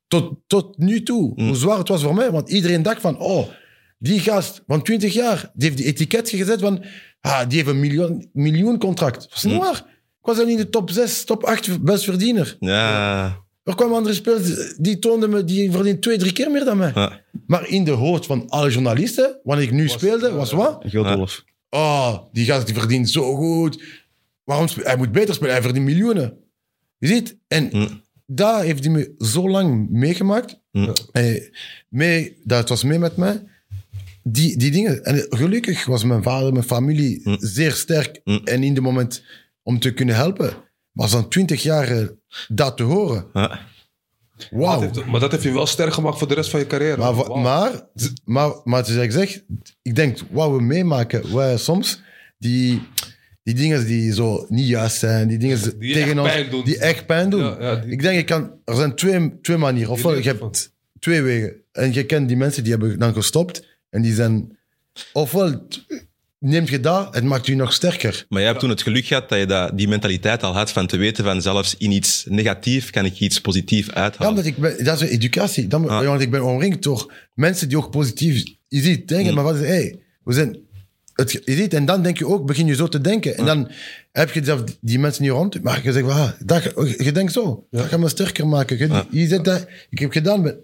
Tot, tot nu toe. Mm. Hoe zwaar het was voor mij. Want iedereen dacht van... Oh, die gast van 20 jaar, die heeft die etiket gezet van... Ah, die heeft een miljoen, miljoen contract. Dat was niet Mm. waar. Ik was dan in de top 6, top 8 best verdiener. Ja. Er kwamen andere spelers, die toonden me... Die verdienen twee, drie keer meer dan mij. Ja. Maar in de hoofd van alle journalisten, wanneer ik nu speelde, was wat? Geldwolf. Oh, die gast die verdient zo goed. Waarom hij moet beter spelen, hij verdient miljoenen. Je ziet? En Mm. Daar heeft hij me zo lang meegemaakt. Mm. Eh, mee, dat was mee met mij. Die, die dingen. En gelukkig was mijn vader, mijn familie Mm. zeer sterk. Mm. En in de moment om te kunnen helpen. Maar zo'n twintig jaar eh, dat te horen. Ja. Wauw. Dat heeft- maar dat heeft je wel sterk gemaakt voor de rest van je carrière. Maar, maar, maar, maar het is ik zeg, ik denk, wat we meemaken, wij soms, die, die dingen die zo niet juist zijn, die dingen Die tegen echt ons, pijn doen. die echt pijn doen. Ja, ja, die- Ik denk, ik kan, er zijn twee, twee manieren. Ofwel, je hebt twee wegen. En je kent die mensen die hebben dan gestopt en die zijn, ofwel neemt je dat, het maakt je nog sterker. Maar jij hebt toen het geluk gehad dat je dat, die mentaliteit al had van te weten van zelfs in iets negatief kan ik iets positief Ja, uithalen. omdat ik ben, dat is educatie. Dan, Ah. Want ik ben omringd door mensen die ook positief, je ziet, denken, Mm. maar wat is, hey, we zijn het, je ziet, en dan denk je ook, begin je zo te denken. En dan heb je zelf die mensen niet rond. Maar je zegt, ah, dat, je denkt zo. Dat gaat me sterker maken. Je, je dat, ik heb gedaan. Met,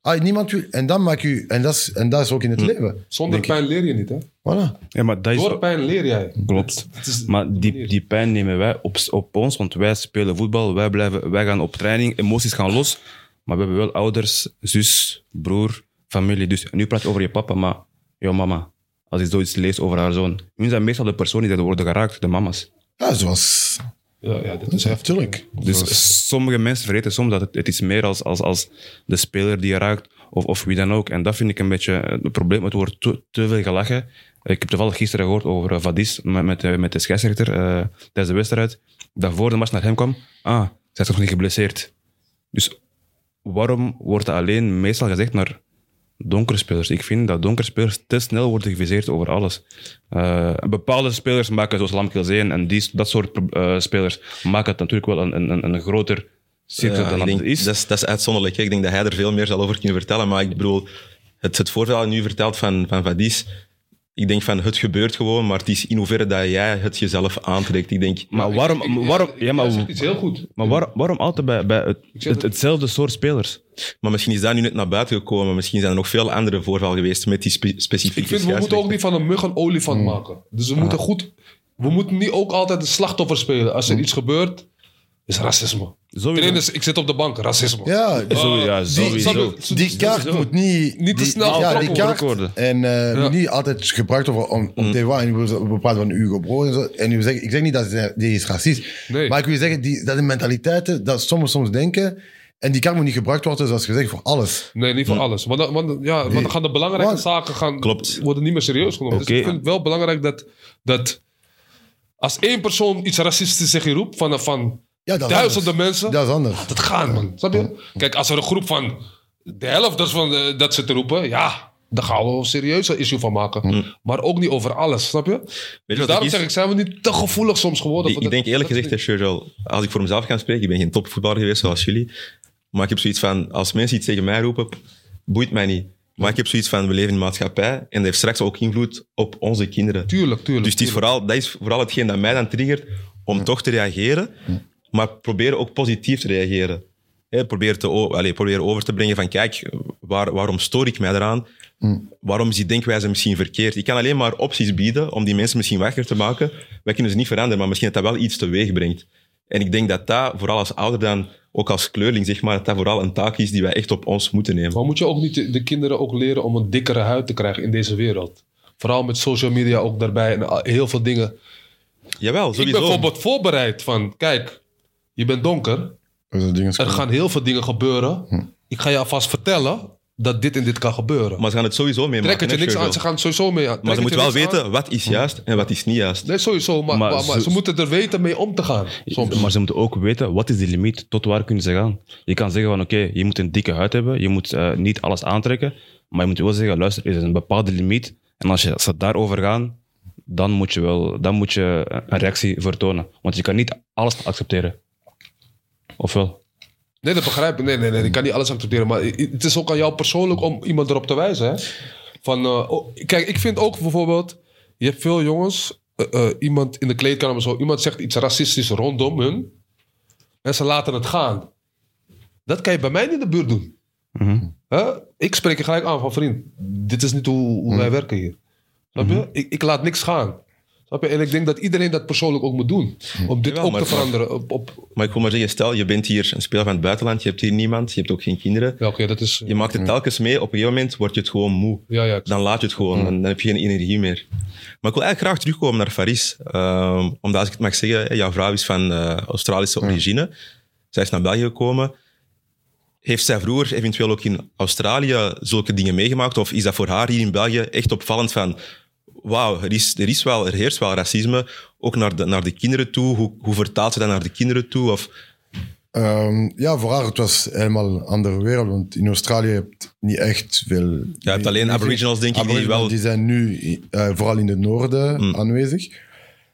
ah, niemand wil, en dan maak je, en dat is, en dat is ook in het leven. Zonder pijn leer je niet, hè? Voilà. Ja, maar dat is... Door pijn leer jij. Klopt. Maar die, die pijn nemen wij op, op ons, want wij spelen voetbal, wij, blijven, wij gaan op training, emoties gaan los. Maar we hebben wel ouders, zus, broer, familie. Dus nu praat je over je papa, maar jouw mama. Als je zoiets leest over haar zoon. Nu zijn meestal de personen die worden geraakt, de mama's. Ja, zoals... Ja, ja, dit is heftig. Natuurlijk. Dus sommige mensen vergeten soms dat het, het is meer als, als, als de speler die je raakt, of, of wie dan ook. En dat vind ik een beetje het probleem. Het wordt te, te veel gelachen. Ik heb toevallig gisteren gehoord over eh, Vadis met, met, de- met de scheidsrechter eh, tijdens de wedstrijd. Dat voor de match naar hem kwam. Ah, zij is nog niet geblesseerd. Dus waarom wordt dat alleen meestal gezegd naar donkere spelers? Ik vind dat donkere spelers te snel worden geviseerd over alles. Eh, bepaalde spelers maken, zoals Lamkel Zeen en die, dat soort eh, spelers, maken het natuurlijk wel een, een, een groter cirkel Ja, dan denk, het is. Dat is. Dat is uitzonderlijk. hè. Ik denk dat hij er veel meer zal over kunnen vertellen. Maar ik bedoel, het, het voorbeeld dat hij nu vertelt van, van Vadis, ik denk van het gebeurt gewoon, maar het is in hoeverre dat jij het jezelf aantrekt. Ik denk, maar waarom, waarom, ja, maar, iets heel goed. maar waar- waarom altijd bij, bij het, hetzelfde soort spelers? maar misschien is dat nu net naar buiten gekomen. Misschien zijn er nog veel andere voorvallen geweest met die spe- specifieke Ik vind, we moeten ook niet van een mug een olifant Hmm. maken. Dus we moeten goed... We moeten niet ook altijd de slachtoffer spelen. Als er Hmm. iets gebeurt, is racisme. Sowieso. Trainers, ik zit op de bank, racisme. Ja, Zo, ja, die- sowieso. die- die kaart moet niet... Niet te die- snel die- Ja, die getrokken kaart. worden. En eh, moet niet altijd gebruikt worden om, om te waar. En we, we praten van Hugo Bro en zo. En u zegt, ik zeg niet dat ze- die is racist. Nee. Maar ik wil zeggen, die, dat de mentaliteiten, dat sommigen soms denken... En die kaart moet niet gebruikt worden, zoals gezegd, voor alles. Nee, niet voor alles. Want, dan- want, ja, want dan gaan de belangrijke Want- zaken gaan, Klopt. worden niet meer serieus genomen. Oké. Dus ik vind het wel belangrijk dat, dat als één persoon iets racistisch tegen je roept van, van Ja, dat is duizenden anders. mensen, Dat is anders. laat het gaan, man. Snap je? Kijk, als er een groep van de helft dat, van de, dat ze te roepen, ja, daar gaan we wel een serieuze issue van maken. Maar ook niet over alles, snap je? Weet je Dus daarom is? zeg ik, zijn we niet te gevoelig soms geworden? Ik, voor ik dat- denk eerlijk dat gezegd, als ik voor mezelf ga spreken, ik ben geen topvoetballer geweest zoals jullie, maar ik heb zoiets van, als mensen iets tegen mij roepen, boeit mij niet. Maar ik heb zoiets van, we leven in een maatschappij en dat heeft straks ook invloed op onze kinderen. Tuurlijk, tuurlijk. Dus het is tuurlijk. vooral, dat is vooral hetgeen dat mij dan triggert om toch te reageren, maar proberen ook positief te reageren. Hè, probeer, te, allee, probeer over te brengen van, kijk, waar, waarom stoor ik mij eraan? Waarom is die denkwijze misschien verkeerd? Ik kan alleen maar opties bieden om die mensen misschien wakker te maken. Wij kunnen ze niet veranderen, maar misschien dat dat wel iets teweeg brengt. En ik denk dat dat, vooral als ouder dan, ook als kleurling, zeg maar, dat dat vooral een taak is die wij echt op ons moeten nemen. Maar moet je ook niet de, de kinderen ook leren om een dikkere huid te krijgen in deze wereld? Vooral met social media ook daarbij en heel veel dingen. Jawel, Ik ben sowieso. bijvoorbeeld voorbereid van, kijk, je bent donker. Er gaan heel veel dingen gebeuren. Ik ga je alvast vertellen dat dit en dit kan gebeuren. Maar ze gaan het sowieso Trek meemaken. het je niks aan. Ze gaan sowieso mee aan. Maar Trek ze moeten wel weten wat is juist en wat is niet juist. Nee, sowieso. Maar, Maar maar, maar ze- ze moeten er weten mee om te gaan. Soms. Maar ze moeten ook weten, wat is de limiet? Tot waar kunnen ze gaan? Je kan zeggen van, oké, je moet een dikke huid hebben. Je moet eh, niet alles aantrekken. Maar je moet wel zeggen, luister, er is een bepaalde limiet. En als, je, als ze daarover gaan, dan moet je wel dan moet je een reactie vertonen. Want je kan niet alles accepteren. Of wel? Nee, dat begrijp ik. Nee, nee, nee. Ik kan niet alles accepteren. Maar het is ook aan jou persoonlijk om iemand erop te wijzen. Hè? Van, eh, oh, kijk, ik vind ook bijvoorbeeld... Je hebt veel jongens... eh, eh, iemand in de kleedkamer of zo... Iemand zegt iets racistisch rondom hun. En ze laten het gaan. Dat kan je bij mij in de buurt doen. Hè? Ik spreek je gelijk aan van vriend. Dit is niet hoe, hoe wij werken hier. Snap je? Ik, ik laat niks gaan. Snap je? En ik denk dat iedereen dat persoonlijk ook moet doen. Om dit ook maar- te veranderen. Op, op, Maar ik wil maar zeggen, stel, je bent hier een speler van het buitenland, je hebt hier niemand, je hebt ook geen kinderen. ja, oké, dat is... Je maakt het telkens mee, op een gegeven moment word je het gewoon moe. Ja, ja. Dan laat je het gewoon, dan, dan heb je geen energie meer. Maar ik wil eigenlijk graag terugkomen naar Faris. Ehm, omdat, als ik het mag zeggen, jouw vrouw is van eh, Australische origine. Zij is naar België gekomen. Heeft zij vroeger eventueel ook in Australië zulke dingen meegemaakt? Of is dat voor haar hier in België echt opvallend van... Wauw, er, is, er, is wel, er heerst wel racisme, ook naar de, naar de kinderen toe. Hoe, hoe vertaalt ze dat naar de kinderen toe? Of, Ehm, ja, voor haar het was helemaal een andere wereld. Want in Australië heb je niet echt veel... je hebt alleen aboriginals, denk ik, die wel... Die zijn nu eh, vooral in het noorden aanwezig.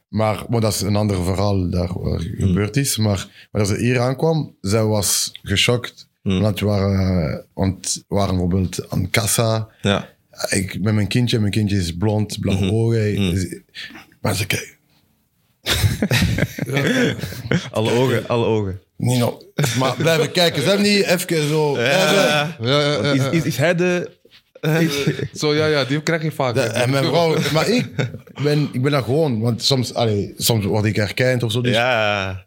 Maar, maar dat is een ander verhaal daar waar gebeurd is. Maar, maar als ze hier aankwam, zij was geschokt. Want we waren, eh, want waren bijvoorbeeld aan kassa. Ja. Ik met mijn kindje, mijn kindje is blond, blauwe ogen. Dus- Maar ze kijken, Alle ogen, alle ogen. niet nog. Maar blijven kijken. Ze hebben niet even zo. Ja, ja, ja, Is, is, is hij de... Zo, ja, ja, die krijg je vaak. De- en mijn vrouw, maar ik ben, ik ben dat gewoon, want soms, allee, soms word ik herkend of zo. Dus Ja,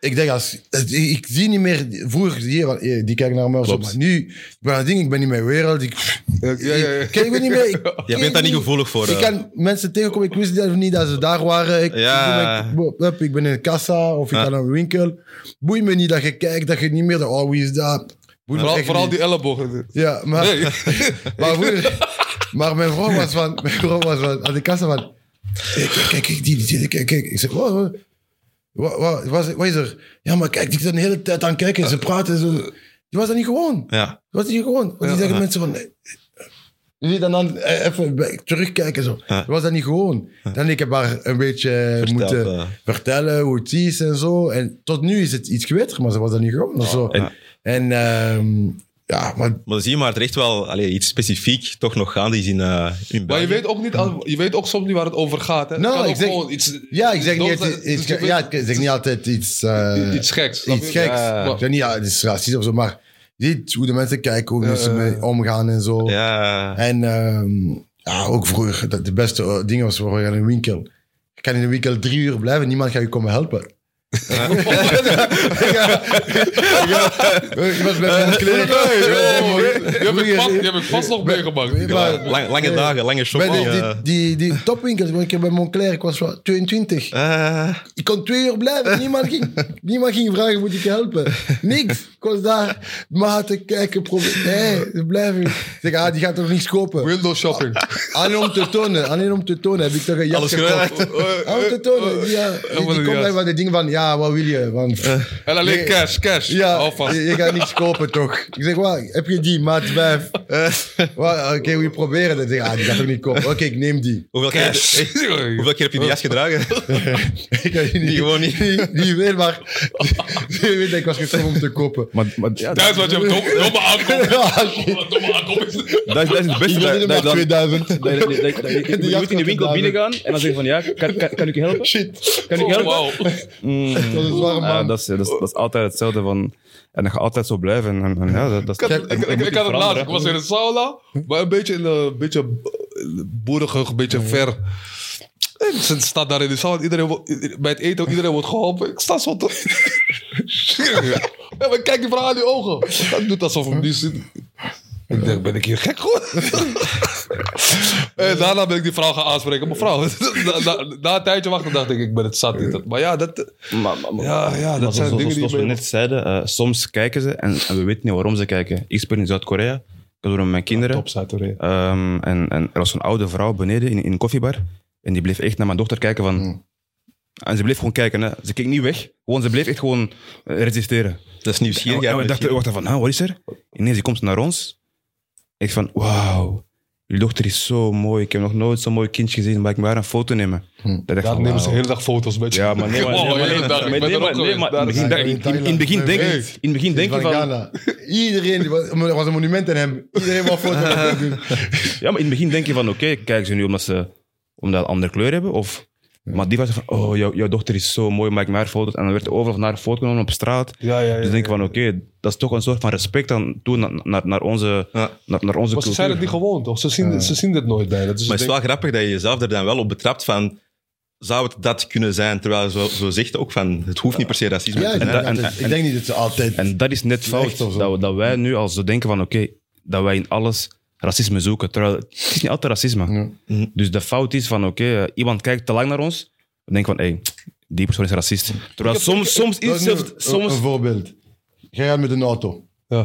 ik denk als, ik zie niet meer, vroeger zie je, van, eh, die kijken naar mij maar nu, ik ben dat ding, ik ben niet mijn wereld. Ik, Ja, ja, ja. ik, ik ben niet meer. Ik, Je bent daar niet gevoelig voor, Ik eh. kan mensen tegenkomen, ik wist niet- niet dat ze daar waren. Ik, Ja. ik, ben, ik, ben in een kassa of ik ga naar een winkel. Boeit me niet dat je kijkt, dat je niet meer, oh wie is dat? Boeit Vooral, vooral die ellebogen. Ja, maar, Nee. maar, vroeger- maar mijn vrouw was van, mijn vrouw was van, aan de kassa van, kijk, kijk, kijk, die, die, die, kijk, kijk. Ik zeg, wat, wat, wat, wat, wat, is- er? Ja, maar kijk, die zit de hele tijd aan het kijken, ze praten, zo. Die was dat niet gewoon. ja. Die was dat niet gewoon. Want die zeggen mensen van. Je ziet dan, dan eh, even terugkijken zo. Ja. Was dat niet gewoon. Dan ik heb haar een beetje Verteld, moeten eh. vertellen hoe het is en zo. En tot nu is het iets beter, maar ze was dat niet gewoon. zo. Ja. En ehm, ja, maar Maar dan zie je maar er echt wel allee, iets specifiek toch nog gaande is in, eh in Maar je weet, ook niet, al- je weet ook soms niet waar het over gaat. Hè? Het Nou, kan ik ook zeg- gewoon iets, Ja, ik zeg niet, het, het- dus ja, ik zeg niet altijd iets, eh, iets geks. iets geks. Ja. Ik zeg niet, ja, het is racistisch of zo, maar je ziet hoe de mensen kijken, hoe mensen mee omgaan en zo. Ja, En ehm, ja, ook vroeger, dat de beste eh, dingen was voor in een winkel. Je kan in een winkel drie uur blijven, niemand gaat je komen helpen. Ik was met mijn kleren. Die heb ik vast- nog meegemaakt. Lange dagen, lange Bij shopping. die, die, die, die topwinkels, want ik heb bij Moncler, ik was wel 22. Eh, Ik kon twee uur blijven. Niemand ging, niemand ging vragen, moet ik je helpen? Niks. Ik was daar, maten, kijken, proberen. Nee, ze blijven. Ik zeg, ah, die gaat toch niets kopen? Window shopping. Alleen om te tonen, alleen om te tonen heb ik toch een jas Alles gekocht. gewerkt. Alleen om te tonen. Ja, die, die komt de dingen van, ja, wat wil je? Van, En alleen cash, cash. ja, Alvast. je, je gaat niets kopen toch? Ik zeg, wat, heb je die, maat 5? Oké, wil je proberen? Dan zeg ik, ah, die gaat toch niet kopen? Oké, ik neem die. hoeveel, keer, eh, hoeveel keer heb je die jas gedragen? Ik ga die niet, gewoon niet. Weet maar, die weet dat ik was gekomen om te kopen. Maar, maar ja, Dat is wat je hebt. Dom- Domme. Ja, shit. Domme dat, is, dat is het beste. Ik dat, 2000. dat, je, moet in de winkel binnengaan en dan zeg je van ja, kan, kan, kan ik je helpen? Shit. Kan ik je helpen? Wauw. Dat is waar, Ja, dat, is, dat, is, dat is altijd hetzelfde van... En dat gaat altijd zo blijven. En, en ja, dat, dat, Ik, had- ik, ik, ik had het laatst. Ik was in een sauna, maar een beetje in een beetje eh, boerig, een beetje ver. En ze staat daar in de sauna. Iedereen, wo- bij het eten, iedereen wordt geholpen. Ik sta zo te... ja, maar kijk die vrouw aan die ogen. Dat doet alsof hem die zit. Ik denk, ben ik hier gek geworden? en daarna ben ik die vrouw gaan aanspreken. Mevrouw, na, na, na een tijdje wachten dacht ik, ik ben het zat. Niet. Maar ja, dat... Maar, maar, maar- Ja, ja, dat maar zijn zo- dingen zoals die we net zeiden, eh, soms kijken ze en, en we weten niet waarom ze kijken. Ik speel in Zuid-Korea, ik met mijn kinderen. Top Zuid-Korea. Ehm, en, en er was een oude vrouw beneden in, in een koffiebar. En die bleef echt naar mijn dochter kijken van... En ze bleef gewoon kijken. Hè. Ze keek niet weg. Gewoon, ze bleef echt gewoon eh, resisteren. Dat is En, nieuwsgierigheid. en we dachten, we dachten van, ah, wat is er? Ineens die komt naar ons. Ik van, wauw. Je dochter is zo mooi. Ik heb nog nooit zo'n mooi kindje gezien. Maar ik maar een foto nemen. Dat dacht ik Daar nemen ze de hele dag foto's met je. Ja, maar nee, maar, nee, Wow, maar, de hele nee, maar, nee, maar, nee, maar in het begin is- dacht- in- in- in het begin denk Nee. in het begin denk je van. Ghana. Iedereen, er was een monument in hem. Iedereen wou foto met hem doen. Ja, maar in het begin denk je van, oké, kijken ze nu omdat ze omdat ze een andere kleur hebben? Of, maar die was van, oh, jouw, jouw dochter is zo mooi, maak maar foto's. En dan werd er overal van haar foto genomen op straat. Ja, ja, ja. Dus denk je van, oké, dat is toch een soort van respect aan toe naar, naar, naar onze, Ja. naar, naar onze Maar ze zijn het niet gewoon, toch? Ze zien, ze zien dit nooit bij. Dat is Maar het is wel grappig dat je jezelf er dan wel op betrapt van... Zou het dat kunnen zijn? Terwijl je zo, zo zegt ook van... Het hoeft niet per se racisme Ja, te ik zijn. denk, en- ik denk niet dat ze altijd... En dat is net fout. Dat, dat wij nu al zo denken van, oké, dat wij in alles racisme zoeken. Terwijl het is niet altijd racisme. Ja. Dus de fout is van, oké, eh, iemand kijkt te lang naar ons. Dan denk van, hé, hey, die persoon is racist. Terwijl soms, soms is zelfs... Soms, Een voorbeeld. Jij gaat met een auto. Ja.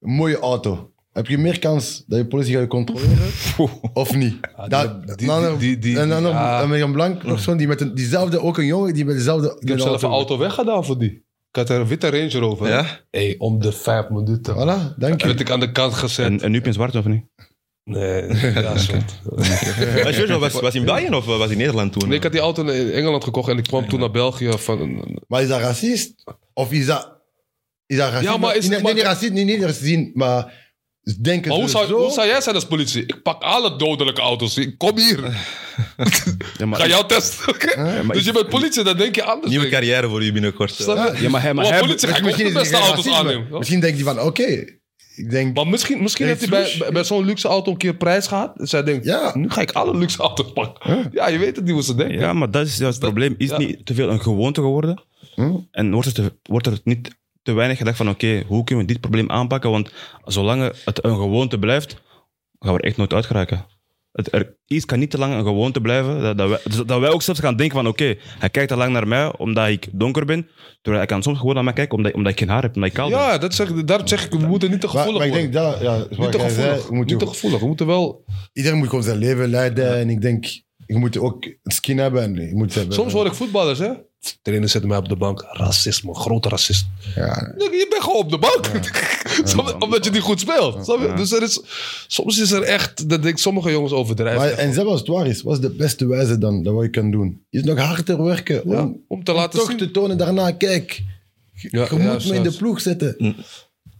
Een mooie auto. Heb je meer kans dat je politie gaat je controleren? of niet? Dat- die- die- die- een ander- ja. een met een blank persoon die met een, diezelfde, ook een jongen die met dezelfde. Ik heb zelf een auto weggedaan voor die. Ik had er een witte Range Rover. Ja? Hey, om de vijf minuten. Voilà, dank je. Werd ik aan de kant gezet. en, en nu heb je een zwart of niet? Nee, ja, zwart. Maar Jojo, was, was in België of was in Nederland toen? Nee, ik had die auto in Engeland gekocht en ik kwam toen naar België. Van, Maar is dat racist? Of is dat. Is dat racist? Ja, maar is- nee, maar- nee, niet racist, niet, niet racist, maar denken Maar hoe ze zou, zo. hoe zou jij zijn als politie? Ik pak alle dodelijke auto's. Ik kom hier. Ja, maar, Ga jou testen. maar dus je bent politie, dan denk je anders. Nieuwe denk carrière voor u binnenkort. Eh. je? ja, maar hij, maar hij, politie ga Misschien de het beste auto's aannemen. Misschien denkt hij van, oké. Ik denk, Maar misschien, misschien heeft hij bij, bij, bij zo'n luxe auto een keer prijs gehad. Dus hij denkt, Ja. nu ga ik alle luxe auto's pakken. Ja, je weet het niet hoe ze denken. ja, maar dat is juist het probleem. Is Ja. niet te veel een gewoonte geworden? En wordt er, te- wordt er niet te weinig gedacht van, oké, hoe kunnen we dit probleem aanpakken? Want zolang het een gewoonte blijft, gaan we er echt nooit uit geraken. Het, er, iets kan niet te lang een gewoonte blijven. Dat, dat, wij, dus dat wij ook zelfs gaan denken van, oké, hij kijkt te lang naar mij omdat ik donker ben. Terwijl hij kan soms gewoon naar mij kijken omdat, omdat ik geen haar heb, omdat ik kaal ben. Ja, dat zeg, ik- daarom zeg ik, we moeten niet te maar, gevoelig maar ik worden. denk dat, ja, niet te zei, gevoelig. we moeten, niet te gevoelig. We moeten wel... iedereen moet gewoon zijn leven leiden. En ik denk, je moet ook een skin hebben. En je moet hebben Soms hoor ik voetballers, hè. Trainer zet mij op de bank. Racisme, grote racist. Ja, Nee, Je bent gewoon op de bank. Omdat je niet goed speelt. Snap je? Dus er is, soms is er echt, dat denk ik, sommige jongens overdrijven. maar, en zelfs als het waar is, wat is de beste wijze dan dat wat je kan doen? Is nog harder werken Ja, om, om te om laten toch zien. te tonen daarna, kijk, Ja, je ja, moet me in de ploeg zetten.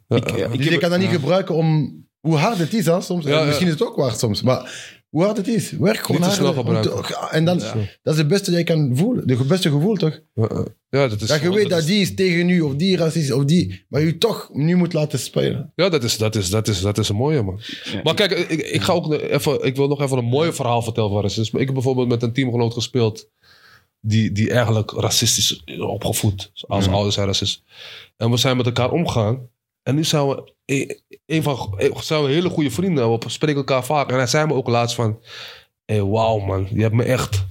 Ja, Ik, ja. ik Dus je kan dat niet gebruiken om hoe hard het is, hè, soms. Ja, En ja. Misschien is het ook waard soms, maar hoe hard het is, werk gewoon Niet te snel gebruiken. en dan, dat is het beste dat je kan voelen. Het beste gevoel, toch? Ja, dat is Dat je gewoon- weet dat die is tegen u, of die racist, of die, maar je toch nu moet laten spelen. Ja, dat is, dat is, dat is, dat is een mooie, man. maar kijk, ik, ik, ga ook even, ik wil nog even een mooi verhaal vertellen van racisme. Ik heb bijvoorbeeld met een teamgenoot gespeeld die, die eigenlijk racistisch is opgevoed. Als ouders zijn racist. En we zijn met elkaar omgegaan. En nu zijn we, een, een van, zijn we hele goede vrienden. We spreken elkaar vaak. En hij zei me ook laatst van... Hey, wauw man, je hebt me echt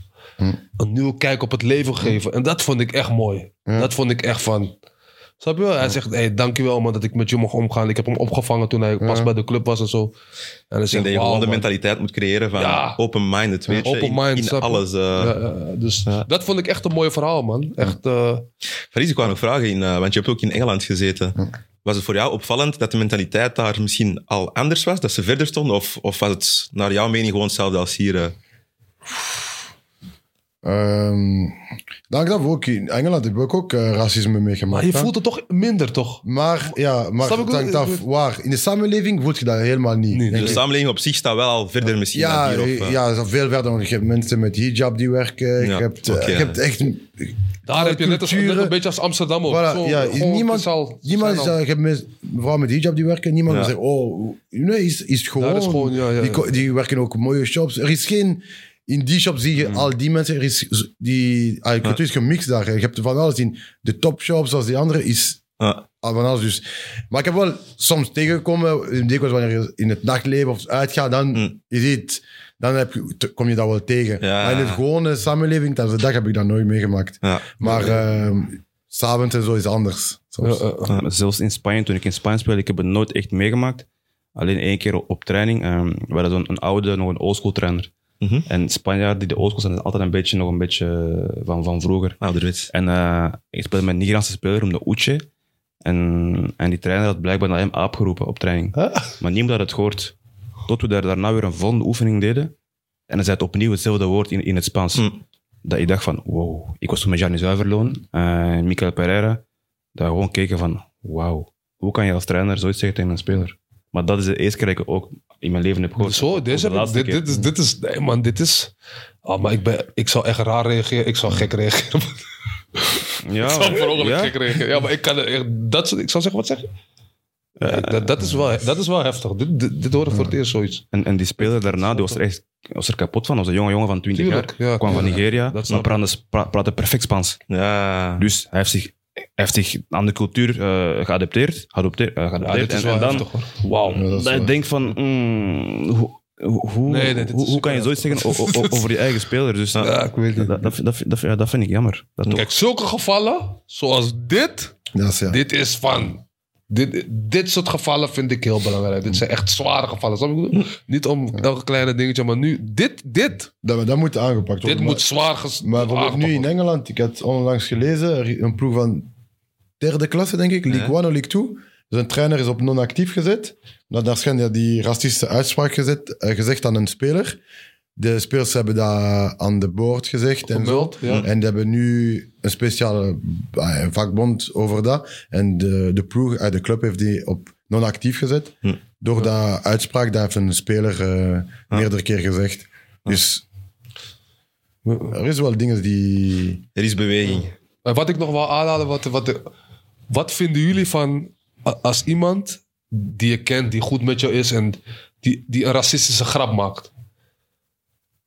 een nieuwe kijk op het leven gegeven. En dat vond ik echt mooi. Dat vond ik echt van... Snap je? Hij zegt, hey, dankjewel man dat ik met je mocht omgaan. Ik heb hem opgevangen toen hij pas bij de club was en zo. En dan zeg dat je gewoon de mentaliteit moet creëren van Ja. open-minded, weet je. Open in, mind, in alles. eh. Ja, dus dat vond ik echt een mooi verhaal, man. Echt, eh, Faris, ik wou nog vragen, in, eh, want je hebt ook in Engeland gezeten. Was het voor jou opvallend dat de mentaliteit daar misschien al anders was? Dat ze verder stonden? Of, of was het naar jouw mening gewoon hetzelfde als hier? Ehm dank daarvoor ook. In Engeland heb ik ook eh, racisme meegemaakt. maar je voelt het toch minder, toch? Maar ja, maar wel? af waar. In de samenleving voelt je dat helemaal niet. Nee, Dus de samenleving op zich staat wel al verder misschien ja, dan hier. Of, eh, ja, veel verder. Want Je hebt mensen met hijab die werken. Ja, je, hebt, eh, oké. je hebt echt... Daar heb je net, als, net een beetje als Amsterdam ook. Voilà, Zo, ja, niemand, al- niemand is, je hebt mensen- vrouwen met hijab die werken. Niemand Ja. zegt, oh, nee, is, is gewoon. Is gewoon, ja, ja, ja. Die, die werken ook mooie shops. Er is geen... In die shop zie je Mm. al die mensen. Er is die, ah, het is gemixt daar. Je hebt van alles in. De topshops zoals die andere is ja. al van alles. Dus. Maar ik heb wel soms tegengekomen. Dikwijls wanneer je in het nachtleven of uitgaat, dan Mm. je ziet... Dan heb je, te- kom je dat wel tegen. Ja. Maar in het gewone samenleving, dat, dat heb ik dat nooit meegemaakt. Ja. Maar ehm, s'avonds en zo is anders. Soms. Ja, ja, ja. Uh, zelfs in Spanje, toen ik in Spanje speelde, ik heb het nooit echt meegemaakt. Alleen één keer op, training. ehm, we hadden zo'n oude, nog een oldschool trainer. Mhm. En Spanjaarden die de oldschool zijn, is altijd een beetje, nog een beetje van, van vroeger. Ouderwets. En eh, ik speelde met een Nigeriaanse speler om de Uche. En, en die trainer had blijkbaar naar hem aapgeroepen op training. Maar niemand had het gehoord. Tot we daar, daarna weer een volgende oefening deden. En hij zei het opnieuw hetzelfde woord in, in het Spaans. Hm. Dat ik dacht van, wow. Ik was toen met Gianni Zuiverloon en Michael Pereira. Dat we gewoon keken van, wauw. Hoe kan je als trainer zoiets zeggen tegen een speler? Maar dat is de eerste keer dat ik ook in mijn leven heb gehoord. Zo, deze heb ik, dit, dit, is, dit is... Nee, man, dit is... Oh, maar ik, ben, ik zou echt raar reageren. Ik zou gek reageren. Ja, ik zou ongeluk ja. gek reageren. Ja, maar ik kan... echt- Dat, ik zou zeggen, wat zeg je? Ja, ik- dat, dat, is wel, dat is wel heftig. Dit, dit, dit hoor ik voor het eerst zoiets. En, en die speler daarna, die was er echt was er kapot van. Dat was een jonge jongen van 20 Tuurlijk, jaar. ja, kwam van Nigeria, dat maar praatte, pra- praatte perfect Spaans. Ja. Dus hij heeft zich, hij heeft zich aan de cultuur eh, geadapteerd. geadopteerd, eh, geadapteerd. dit is en, en dan, heftig. Wauw. Ja, dat dat denkt van, mm, hoe, hoe, hoe, Nee, nee, dit is hoe, hoe kan je zoiets zeggen over je eigen speler? Dus Ja, ik weet het. dat, dat, dat, dat, ja, dat vind ik jammer. Dat toch. Kijk, zulke gevallen, zoals dit, is, ja. dit is van... Dit, dit soort gevallen vind ik heel belangrijk. Dit zijn echt zware gevallen. Niet om elke kleine dingetje, maar nu, dit, dit, Dat, dat moet aangepakt worden. dit moet zwaar ges- Maar bijvoorbeeld nu in aangepakt Engeland, ik had onlangs gelezen, een ploeg van derde klasse, denk ik, League Ja. 1 of League 2. Dus een trainer is op non-actief gezet. Nou, daar schijnt hij die racistische uitspraak gezet, eh, gezegd aan een speler. De spelers hebben dat aan de board gezegd en zo. Ja. En die hebben nu een speciale eh, vakbond over dat. En de, de ploeg uit de club heeft die op non-actief gezet. Hm. door dat uitspraak, dat heeft een speler eh, meerdere keer gezegd. Dus er is wel dingen die... Er is beweging. Wat ik nog wil aanhalen, wat, wat, wat vinden jullie van als iemand die je kent, die goed met jou is en die, die een racistische grap maakt?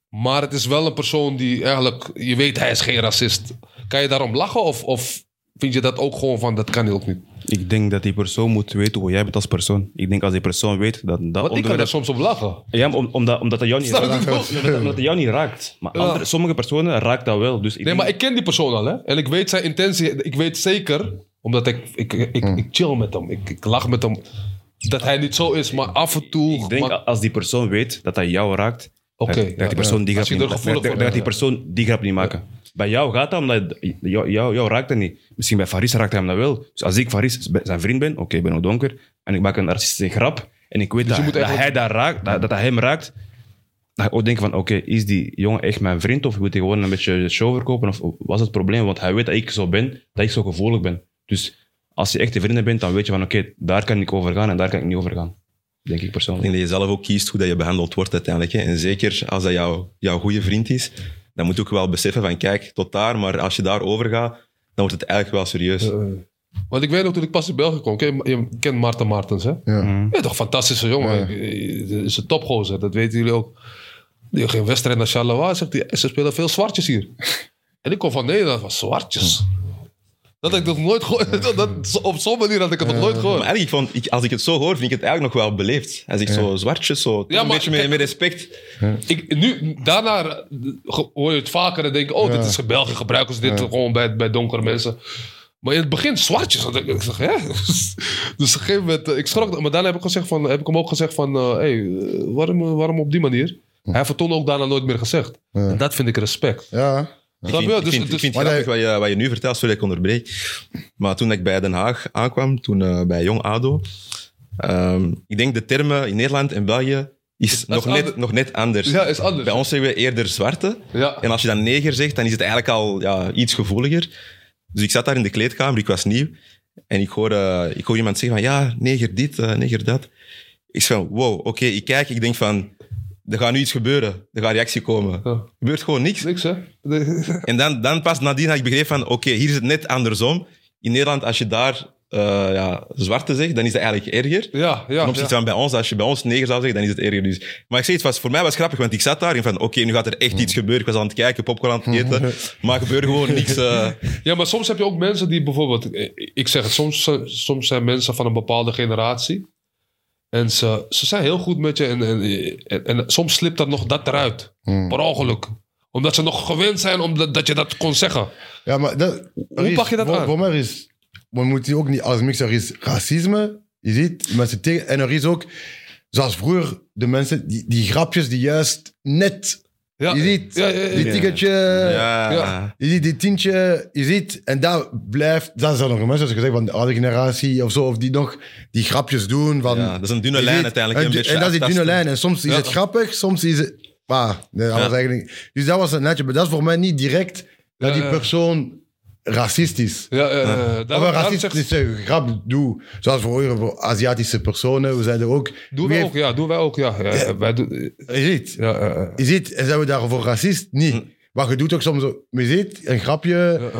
Maar het is wel een persoon die eigenlijk, je weet hij is geen racist. Kan je daarom lachen of, of vind je dat ook gewoon van dat kan ook niet? Ik denk dat die persoon moet weten hoe jij bent als persoon. Ik denk als die persoon weet dat dat Want ik kan daar soms op lachen. Ja, om, omdat, omdat jou niet raakt. Omdat, omdat het jou niet raakt. Maar Ja. andere, sommige personen raakt dat wel. Dus ik Nee, denk- maar ik ken die persoon al, hè? En ik weet zijn intentie. Ik weet zeker, omdat ik, ik, ik, ik, chill met hem. Ik, ik lach met hem. Dat hij niet zo is, maar af en toe. Ik denk maar- als die persoon weet dat dat jou raakt, Oké, dat, dat ja, die persoon die Als grap je niet, er gevoelig voor die ja. persoon die grap niet maken. Bij jou gaat dat omdat het- jou, jou, jou raakt dat niet. Misschien bij Faris raakt hij hem dat wel. Dus als ik Faris zijn vriend ben, oké, ik ben ook donker, en ik maak een racistische grap, en ik weet Dus je dat, moet dat eigenlijk- hij dat raakt, dat, dat hij hem raakt, dan ga ik ook denken van, oké, is die jongen echt mijn vriend of wil hij gewoon een beetje de show verkopen of was het probleem? Want hij weet dat ik zo ben, dat ik zo gevoelig ben. Dus als je echte vrienden bent, dan weet je van, oké, daar kan ik over gaan en daar kan ik niet over gaan. Denk ik Ik persoonlijk. denk dat je zelf ook kiest hoe dat je behandeld wordt uiteindelijk. Hè. En zeker als dat jouw, jouw goede vriend is, dan moet je ook wel beseffen van kijk, tot daar, maar als je daar over gaat, dan wordt het eigenlijk wel serieus. Want ik weet nog toen ik pas in België kwam. Ken, je kent Maarten Martens, hè? Ja. Ja, toch fantastische jongen. Ja. Ik- eh, is een topgozer, dat weten jullie ook. Die ging wedstrijd naar Charleroi, zegt hij, ze spelen veel zwartjes hier. en ik kom van Nederland, van zwartjes. Dat had ik nog nooit gehoord. Dat, dat- op zo'n manier had ik het nog nooit Maar gehoord. eigenlijk, vond, ik, als ik het zo hoor, vind ik het eigenlijk nog wel beleefd. Hij zegt zo zwartjes, zo, Ja, een maar beetje met, respect. Ik, nu, daarna eh, hoor je het vaker en denk oh, dit is in België gebruiken ze dit gewoon bij, bij donkere mensen. Maar in het begin zwartjes. Ik ik zeg, hè? Dus op een gegeven moment, eh, ik schrok, maar daarna heb ik, gezegd van, heb ik hem ook gezegd van, hey, eh, waarom, waarom op die manier? Hij heeft het toen ook daarna nooit meer gezegd. En dat vind ik respect. Ja, Snap vind, je? ik Dus- vind, ik dus- vind het grappig wat je, wat je nu vertelt, sorry dat ik onderbreek. Maar toen ik bij Den Haag aankwam, toen eh, bij Jong ADO, ehm, ik denk de termen in Nederland en België is nog net, ander- nog net anders. Ja, is anders. Bij ons zeggen we eerder zwarte. Ja. En als je dan neger zegt, dan is het eigenlijk al ja, iets gevoeliger. Dus ik zat daar in de kleedkamer, ik was nieuw. En ik hoor, eh, ik hoor iemand zeggen van, ja, neger dit, eh, neger dat. Ik zeg van, wow, oké, ik kijk, ik denk van, er gaat nu iets gebeuren. Er gaat reactie komen. Ja. Er gebeurt gewoon niks. Niks, hè? En dan, dan pas nadien had ik begrepen van, oké, hier is het net andersom. In Nederland, als je daar eh, ja, zwarte zegt, dan is dat eigenlijk erger. Ja, ja. Ten opzichte ja. van bij ons, als je bij ons neger zou zeggen, dan is het erger. Dus. Maar ik zeg, het was, voor mij was het grappig, want ik zat daar en van, oké, nu gaat er echt iets gebeuren. Ik was aan het kijken, popcorn aan het eten, maar er gebeurde gewoon niks. eh. Ja, maar soms heb je ook mensen die bijvoorbeeld... eh, Ik zeg het, soms, soms zijn mensen van een bepaalde generatie. En ze, ze zijn heel goed met je. En, en, en, en soms slipt dat nog dat eruit. Per ongeluk. Omdat ze nog gewend zijn omdat dat je dat kon zeggen. ja maar dat, Hoe is- pak je dat voor, aan? Voor mij is, we moeten ook niet als mixer is racisme. Je ziet mensen tegen. En er is ook, zoals vroeger, de mensen, die, die grapjes die juist net. Ja, je ziet ja, ja, ja, die ticketje. ja. ja. Je ziet die tientje, je ziet, en dat blijft, dat zijn nog mensen, zoals gezegd, van de oude generatie of zo, of die nog die grapjes doen. Van, Ja, dat is een dunne lijn ziet- uiteindelijk, En, een beetje en dat is die dunne lijn. En soms is het grappig, soms is het. Ah, nee, dat was eigenlijk, dus dat was een netje, maar dat is voor mij niet direct dat Ja, die ja. Persoon racist is. Ja, eh, eh, Of een racistische grap doe. Zoals voor, voor Aziatische personen, we zijn er ook. Doen wij heeft- ook, ja. Doen wij ook, ja. ja, wij doen, Je ziet, ja, eh, eh. je ziet, en zijn we daarvoor racist? Niet. Hm. Maar je doet ook soms je ziet, een grapje.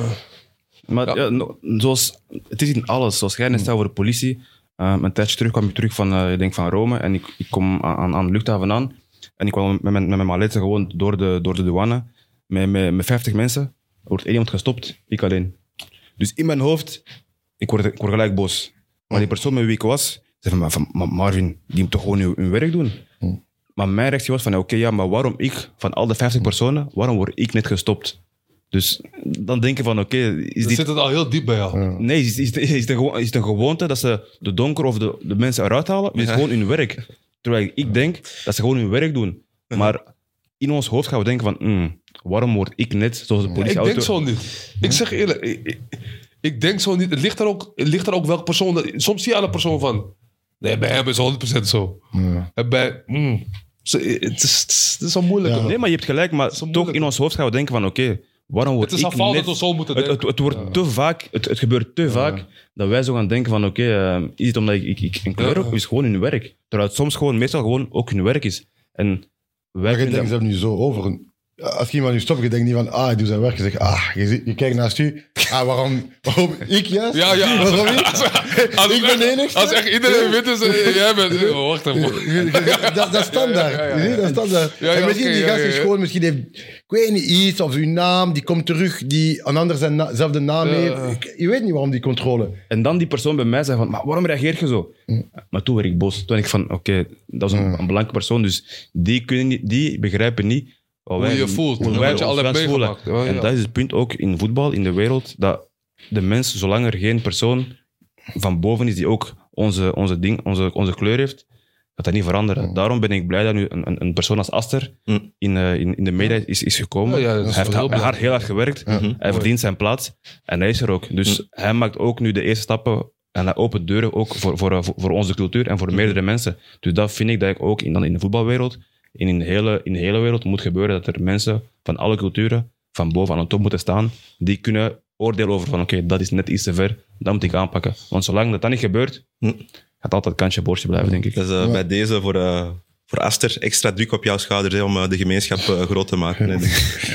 Maar ja. no- zoals, het is in alles. Zoals jij net zei over de politie. Eh, een tijdje terug kwam ik terug van, eh, ik denk van Rome. En ik, ik kom aan, aan- aan de luchthaven aan. En ik kwam met mijn, met mijn maletten gewoon door de, door de douane. Met, met, met 50 mensen. Er wordt één iemand gestopt. Ik alleen. Dus in mijn hoofd, ik word, ik word gelijk boos. Maar die persoon met wie ik was, zei van, maar, van maar Marvin, die moet toch gewoon hun, hun werk doen? Maar mijn reactie was van, oké, ja, maar waarom ik, van al de 50 personen, waarom word ik net gestopt? Dus dan denk je van, oké, is Dan dit... zit het al heel diep bij jou. Nee, is, is, is, is, de, is de gewoonte dat ze de donker of de, de mensen eruit halen? Is gewoon hun werk? Terwijl ik denk dat ze gewoon hun werk doen. Maar in ons hoofd gaan we denken van, hmm, waarom word ik net zoals de Ik politieauto? denk zo niet. Ik zeg eerlijk, ik, ik, ik denk zo niet. Het ligt er ook, het ligt er ook welke persoon. Soms zie je aan een persoon van. Nee, bij hem is 100% zo. En bij. mm, ze- het, is, het, is, het is zo moeilijk. Ja. Nee, maar je hebt gelijk. Maar toch in ons hoofd gaan we denken van, oké, waarom word Het is ik net- dat we zo moeten het, denken. het, het wordt te vaak, het, het gebeurt te vaak dat wij zo gaan denken van oké, eh, is het omdat ik, ik, ik een kleur Ja. heb, of is het gewoon hun werk? Terwijl het soms gewoon, meestal gewoon ook hun werk is. En wij Maar je vinden denkt dat- zelf nu zo over. Als iemand nu stopt, je denkt niet van, ah, ik doe zijn werk. Je zegt, ah, je, ziet- je kijkt naast u. Ah, waarom, waarom ik juist? Ja, ja. Waarom ik? Als ik ben de enigste. Als echt iedereen wit is, eh, jij bent... Oh, wacht even. Dat, dat is standaard. Ja, ja, ja, Je ziet, dat is standaard. Ja, ja, en misschien die ja, gast ja, is gewoon, misschien heeft, ik weet niet, iets, of uw naam, die komt terug, die een ander zijn na- zelfde naam Ja. heeft. Ik- Je weet niet waarom die controle. En dan die persoon bij mij zei van, maar waarom reageer je zo? Maar toen werd ik boos. Toen dacht ik van, oké, dat is een, een belangrijke persoon, dus die, kunnen niet, die begrijpen niet wat Hoe wij- je voelt, hoe wij wat je al hebt voelen. meegemaakt. Ja, En ja. dat is het punt ook in voetbal, in de wereld, dat de mens, zolang er geen persoon van boven is die ook onze, onze, ding, onze, onze kleur heeft, gaat dat niet veranderen. Daarom ben ik blij dat nu een, een, een persoon als Aster Mm. in, eh, in, in de media is, is gekomen. Ja, ja, dat is hij heeft heel ha- hard, heel hard gewerkt. Hij verdient zijn plaats. En hij is er ook. Dus hij maakt ook nu de eerste stappen en hij opent deuren ook voor, voor, voor, voor onze cultuur en voor meerdere mensen. Dus dat vind ik dat ik ook in, dan in de voetbalwereld, in de, hele, in de hele wereld moet gebeuren dat er mensen van alle culturen van boven aan de top moeten staan, die kunnen oordelen over van oké, dat is net iets te ver, dat moet ik aanpakken. Want zolang dat, dat niet gebeurt, Hm. gaat altijd kantje boordje blijven, denk ik. Dus eh, bij deze voor, eh, voor Aster extra druk op jouw schouders hè, om eh, de gemeenschap groot te maken.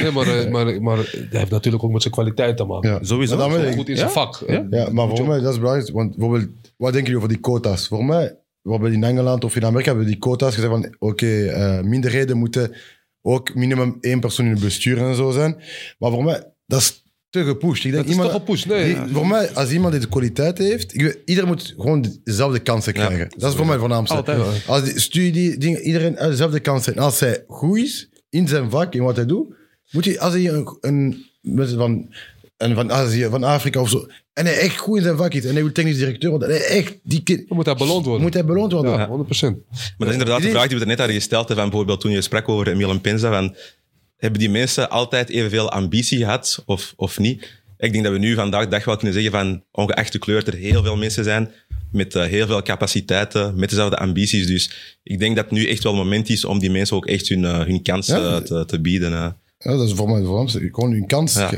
Nee, maar, maar, maar hij heeft natuurlijk ook met zijn kwaliteit te maken. Ja. Sowieso. Ik- goed in zijn Ja? vak. Ja? Ja, maar voor mij, dat is belangrijk. Want bijvoorbeeld, wat denken jullie over die quota's? Voor mij, bijvoorbeeld in Engeland of in Amerika hebben we die quota's gezegd van, oké, eh, minderheden moeten ook minimum één persoon in het bestuur en zo zijn. Maar voor mij, dat is te gepusht. Ik denk, Dat is toch gepusht? Nee. die- voor mij, als iemand die de kwaliteit heeft, ik weet, iedereen moet gewoon dezelfde kansen Ja. krijgen. dat is voor mij het voornaamste. Altijd. Als die studie, dingen, iedereen heeft dezelfde kansen. En als hij goed is in zijn vak, in wat hij doet, moet hij, als hij een, een mensen van, en van Azië, van Afrika of zo, en hij echt goed in zijn vak is, en hij wil technisch directeur worden, en hij echt, die kind, Dan moet hij beloond worden. moet hij beloond worden. ja, 100%. Maar dat is inderdaad de vraag die we net hadden gesteld. hè, Van bijvoorbeeld toen je sprak over Emile en Penza. Van, hebben die mensen altijd evenveel ambitie gehad of, of niet? Ik denk dat we nu vandaag de dag wel kunnen zeggen van ongeacht de kleur er heel veel mensen zijn met eh, heel veel capaciteiten, met dezelfde ambities. Dus ik denk dat het nu echt wel het moment is om die mensen ook echt hun, eh, hun kans Ja. eh, te, te bieden. Ja, dat is voor mij het voornaamste. Gewoon een kans Ja.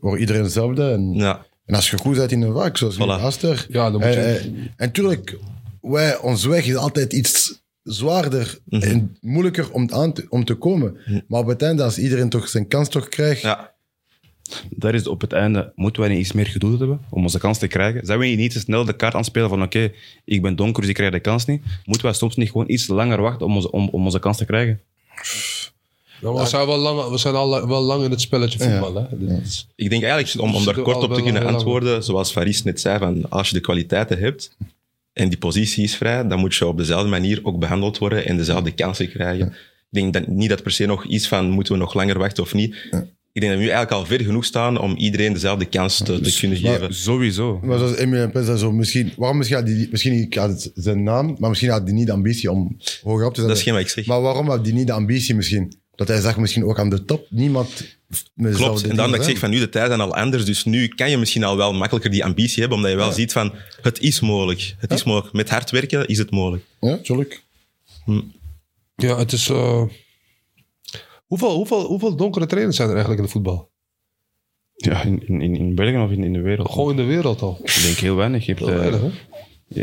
voor iedereen hetzelfde. En, Ja. En als je goed bent in een vak, zoals Voilà. Aster. Ja, dan moet je- Eh, eh, en natuurlijk, wij, ons weg is altijd iets zwaarder Mhm. en moeilijker om, aan te, om te komen. Maar op het einde, als iedereen toch zijn kans toch krijgt, ja. Daar is op het einde, moeten wij niet iets meer geduld hebben om onze kans te krijgen? Zijn we niet te snel de kaart aanspelen van oké, ik ben donker, dus ik krijg de kans niet? Moeten wij soms niet gewoon iets langer wachten om onze, om, om onze kans te krijgen? We zijn, wel lang, we zijn al wel lang in het spelletje voetbal. Hè? Is- Ik denk eigenlijk, om, om daar Zit kort op te kunnen lang. antwoorden, zoals Faris net zei, van als je de kwaliteiten hebt en die positie is vrij, dan moet je op dezelfde manier ook behandeld worden en dezelfde kansen krijgen. Ik denk dat, niet dat per se nog iets van moeten we nog langer wachten of niet. Ik denk dat we nu eigenlijk al ver genoeg staan om iedereen dezelfde kans te, te kunnen maar- geven. Sowieso. Maar zoals Emile en Penza zo, misschien, waarom misschien had die, misschien ik had het zijn naam, maar misschien had hij niet de ambitie om hoger op te zijn. Dat is geen wat ik zeg. Maar waarom had hij niet de ambitie misschien? Dat hij zag misschien ook aan de top niemand Klopt, en dan dat ik zeg van nu, de tijden zijn al anders, dus nu kan je misschien al wel makkelijker die ambitie hebben, omdat je wel ziet van, het is mogelijk. Het is mogelijk. Met hard werken is het mogelijk. Ja, tuurlijk. Ja, het is... eh, hoeveel, hoeveel, hoeveel donkere trainers zijn er eigenlijk in het voetbal? Ja, in, in, in- België of in, in de wereld? Gewoon in de wereld al. Ik denk heel weinig. Je hebt, Heel eh, weinig, hè?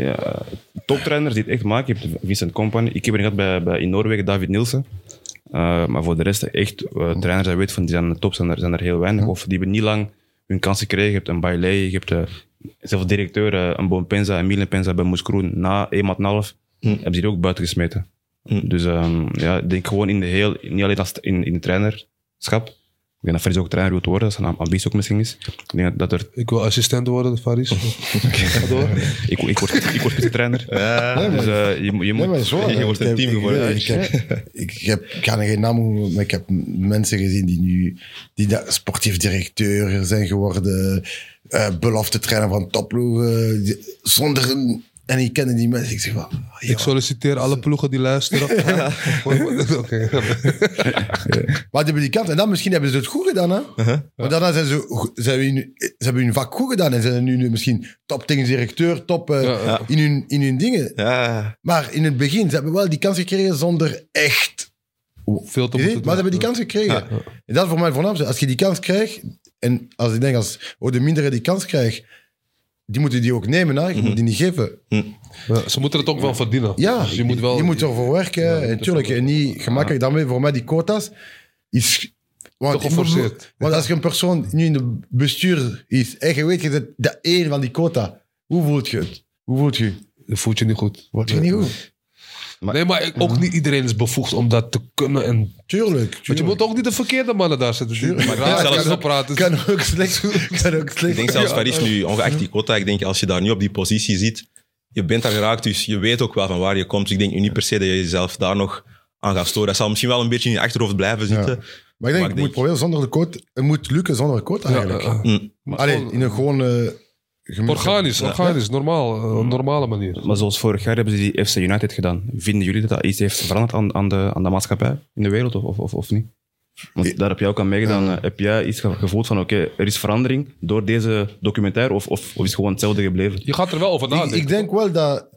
ja, toptrainers die het echt maken. Je hebt Vincent Company. Ik heb er gehad bij, bij, in Noorwegen, David Nielsen. Eh, maar voor de rest, echt, eh, trainers die weet van die zijn aan de top, zijn er, zijn er heel weinig. Of die hebben niet lang hun kans gekregen. Je hebt een Bailey, je hebt uh, zelfs directeur, een Boon Penza, Emile Penza bij Moes Kroen. Na een maand en een half hebben ze die ook buiten gesmeten. Dus ehm, ja, ik denk gewoon in de heel, niet alleen als, in, in het trainerschap. Ik denk dat Freddy ook trainer wil worden, dat zijn ambitie ook misschien is. Ik denk dat er... Ik wil assistent worden, Faris. Ik, ik word, ik word spitsentrainer. Dus eh, je, moet- je Nee, moet... maar zo, je wordt een ik heb- team ik- geworden. Ik, heb, ik, heb, ik ga er geen naam noemen, maar ik heb mensen gezien die nu die sportief directeur zijn geworden, eh belofte trainer van topploegen, zonder een- en ik kende die mensen. Ik zeg van, Ik solliciteer alle ploegen die luisteren. Oké. Maar die hebben die kant. En dan misschien hebben ze het goed gedaan, hè? Maar daarna zijn ze, go- zijn we in- ze hebben hun vak goed gedaan en zijn nu, nu misschien top technisch directeur, top eh, Ja, ja. In, hun, in hun dingen. Ja, Maar in het begin, ze hebben wel die kans gekregen zonder echt Veel te Je ziet, moeten maar ze doen. hebben die kans gekregen. En dat is voor mij het voornaamste. Als je die kans krijgt, en als ik denk als oh, de mindere die kans krijgt, die moeten die ook nemen. Hè? Je moet die niet geven. Ja, ze moeten het ook wel verdienen. Ja, Dus je moet wel... je moet ervoor werken. Ja, je en moet tuurlijk, en niet gemakkelijk. Daarmee voor mij die quotas is... Want, geforceerd. want als je een persoon nu in de bestuur is en je weet je bent de één van die quota, hoe voelt je het? Hoe voelt je? je? Dat voelt je niet goed. Word je niet goed? Nee, maar ik- ook niet iedereen is bevoegd om dat te kunnen. En, Tuurlijk. want je moet ook niet de verkeerde mannen daar zetten. Tuurlijk. raar Ja, gaan kan- praten. Kan ook slecht. Kan ook slecht. Ik denk zelfs Ja. Faris nu, ongeacht die quota, ik denk als je daar nu op die positie zit, je bent daar geraakt, dus je weet ook wel van waar je komt. Dus ik denk niet per se dat je jezelf daar nog aan gaat storen. Dat zal misschien wel een beetje in je achterhoofd blijven zitten. Maar ik denk, Maar het ik moet denk- proberen zonder de quote. Het moet lukken zonder de quote Ja, eigenlijk. ja, ja. Mm. Maar Alleen in een gewone... Organisch, organisch, normaal. eh, Een normale manier. Maar zoals vorig jaar hebben ze die FC United gedaan. Vinden jullie dat dat iets heeft veranderd aan, aan, de, aan de maatschappij in de wereld, of, of, of, of niet? Want daar heb jij ook aan meegedaan. Heb jij iets ge- gevoeld van, oké, er is verandering door deze documentaire, of, of, of is het gewoon hetzelfde gebleven? Je gaat er wel over Ik, nadenken. ik denk wel dat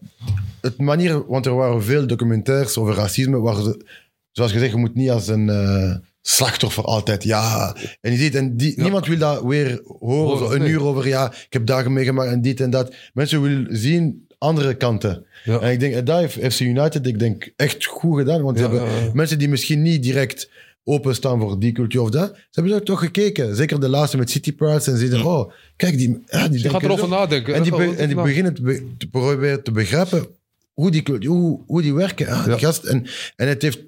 het manier... Want er waren veel documentaires over racisme. Waar ze, zoals gezegd, je moet niet als een eh, slachtoffer altijd... Ja, en je ziet... En die, Niemand wil dat weer horen. Zo een nee. uur over... Ja, ik heb dagen meegemaakt en dit en dat. Mensen willen zien andere kanten. Ja. En ik denk, en dat heeft FC United, ik denk, echt goed gedaan. Want ze Ja, hebben mensen die misschien niet direct openstaan voor die cultuur of dat, ze hebben er toch gekeken. Zeker de laatste met City Prides. En ze zeiden, oh, kijk, die, ja, die Je gaat erover zo. nadenken. En die, be- gaat- en die nou, beginnen te, be- te proberen te begrijpen hoe die, hoe, hoe die werken. Ah, die gast, en, en het heeft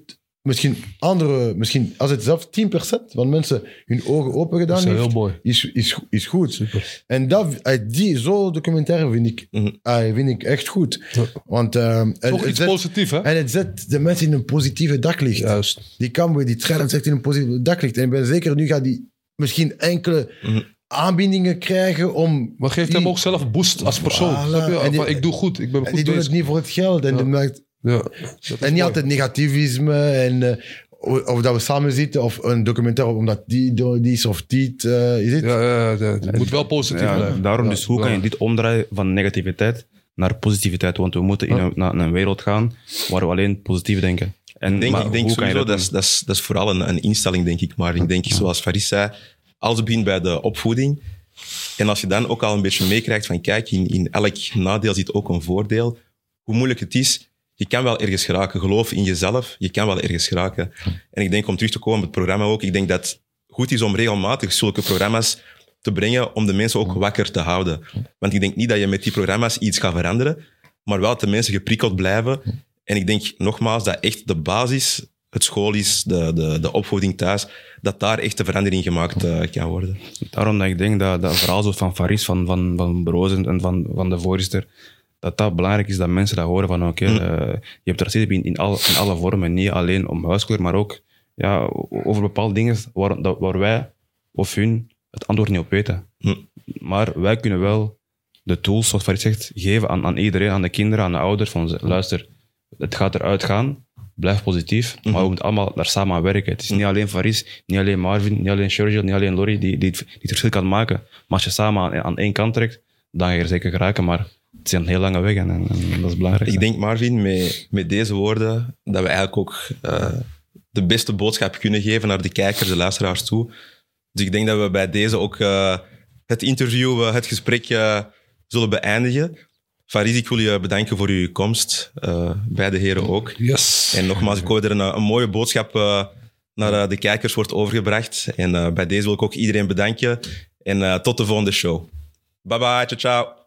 misschien andere, misschien als het zelfs 10% van mensen hun ogen open gedaan Dat is heel heeft, mooi. is, is, is goed. Super. En dat, eh, die, zo'n documentaire vind ik, Mhm. ah, vind ik echt goed. Want ehm, het, Toch het iets zet, positiefs, hè? en het zet de mensen in een positieve daglicht. Juist. Die Cambuur, die trailer zegt in een positieve daglicht. En ik ben zeker, nu gaat die misschien enkele Mhm. aanbiedingen krijgen om... Maar geeft die- hem ook zelf boost als persoon. Voilà. snap je? En die- Van, ik doe goed, ik ben En goed die doen het niet voor het geld. En, Ja. dat maakt- Ja. Dat is en niet mooi. altijd negativisme. En, eh, of dat we samen zitten of een documentaire omdat die, die is of die. het, eh, je ziet? Ja, ja, ja, het moet wel positief Ja, blijven. daarom Ja, dus, hoe ja. kan je dit omdraaien van negativiteit naar positiviteit? Want we moeten in een, naar een wereld gaan waar we alleen positief denken. En, Ik denk, maar ik denk hoe kan je sowieso, dat, is, doen? dat, is, dat is vooral een, een instelling, denk ik. Maar ik denk, zoals Faris zei, alles begint bij de opvoeding. En als je dan ook al een beetje meekrijgt van, kijk, in, in elk nadeel zit ook een voordeel. Hoe moeilijk het is, je kan wel ergens geraken. Geloof in jezelf, je kan wel ergens geraken. En ik denk, om terug te komen op het programma ook, ik denk dat het goed is om regelmatig zulke programma's te brengen om de mensen ook wakker te houden. Want ik denk niet dat je met die programma's iets gaat veranderen, maar wel dat de mensen geprikkeld blijven. En ik denk nogmaals dat echt de basis, het school is, de, de, de opvoeding thuis, dat daar echt de verandering gemaakt eh, kan worden. Daarom dat ik denk dat dat verhaal zo van Faris, van, van, van Brozen en van, van de voorzitter, dat dat belangrijk is dat mensen dat horen van oké, Mm. eh, je hebt racisme in, in, al, in alle vormen, niet alleen om huiskleur, maar ook ja, over bepaalde dingen waar, dat, waar wij of hun het antwoord niet op weten. Mm. Maar wij kunnen wel de tools, zoals Faris zegt, geven aan, aan iedereen, aan de kinderen, aan de ouders, van luister, het gaat eruit gaan, blijf positief, maar we moeten allemaal daar samen aan werken. Het is niet alleen Faris, niet alleen Marvin, niet alleen Sergio, niet alleen Lori die, die, het- die het verschil kan maken. Maar als je samen aan, aan één kant trekt, dan ga je er zeker geraken, maar het is een heel lange weg en, en, en dat is belangrijk. Ik denk, Marvin, met, met deze woorden, dat we eigenlijk ook eh, de beste boodschap kunnen geven naar de kijkers, de luisteraars toe. Dus ik denk dat we bij deze ook eh, het interview, eh, het gesprek eh, zullen beëindigen. Faris, ik wil je bedanken voor uw komst. eh, beide heren ook. Yes. En nogmaals, ik hoop dat er een, een mooie boodschap eh, naar de kijkers wordt overgebracht. En eh, bij deze wil ik ook iedereen bedanken. En eh, tot de volgende show. Bye bye, ciao ciao.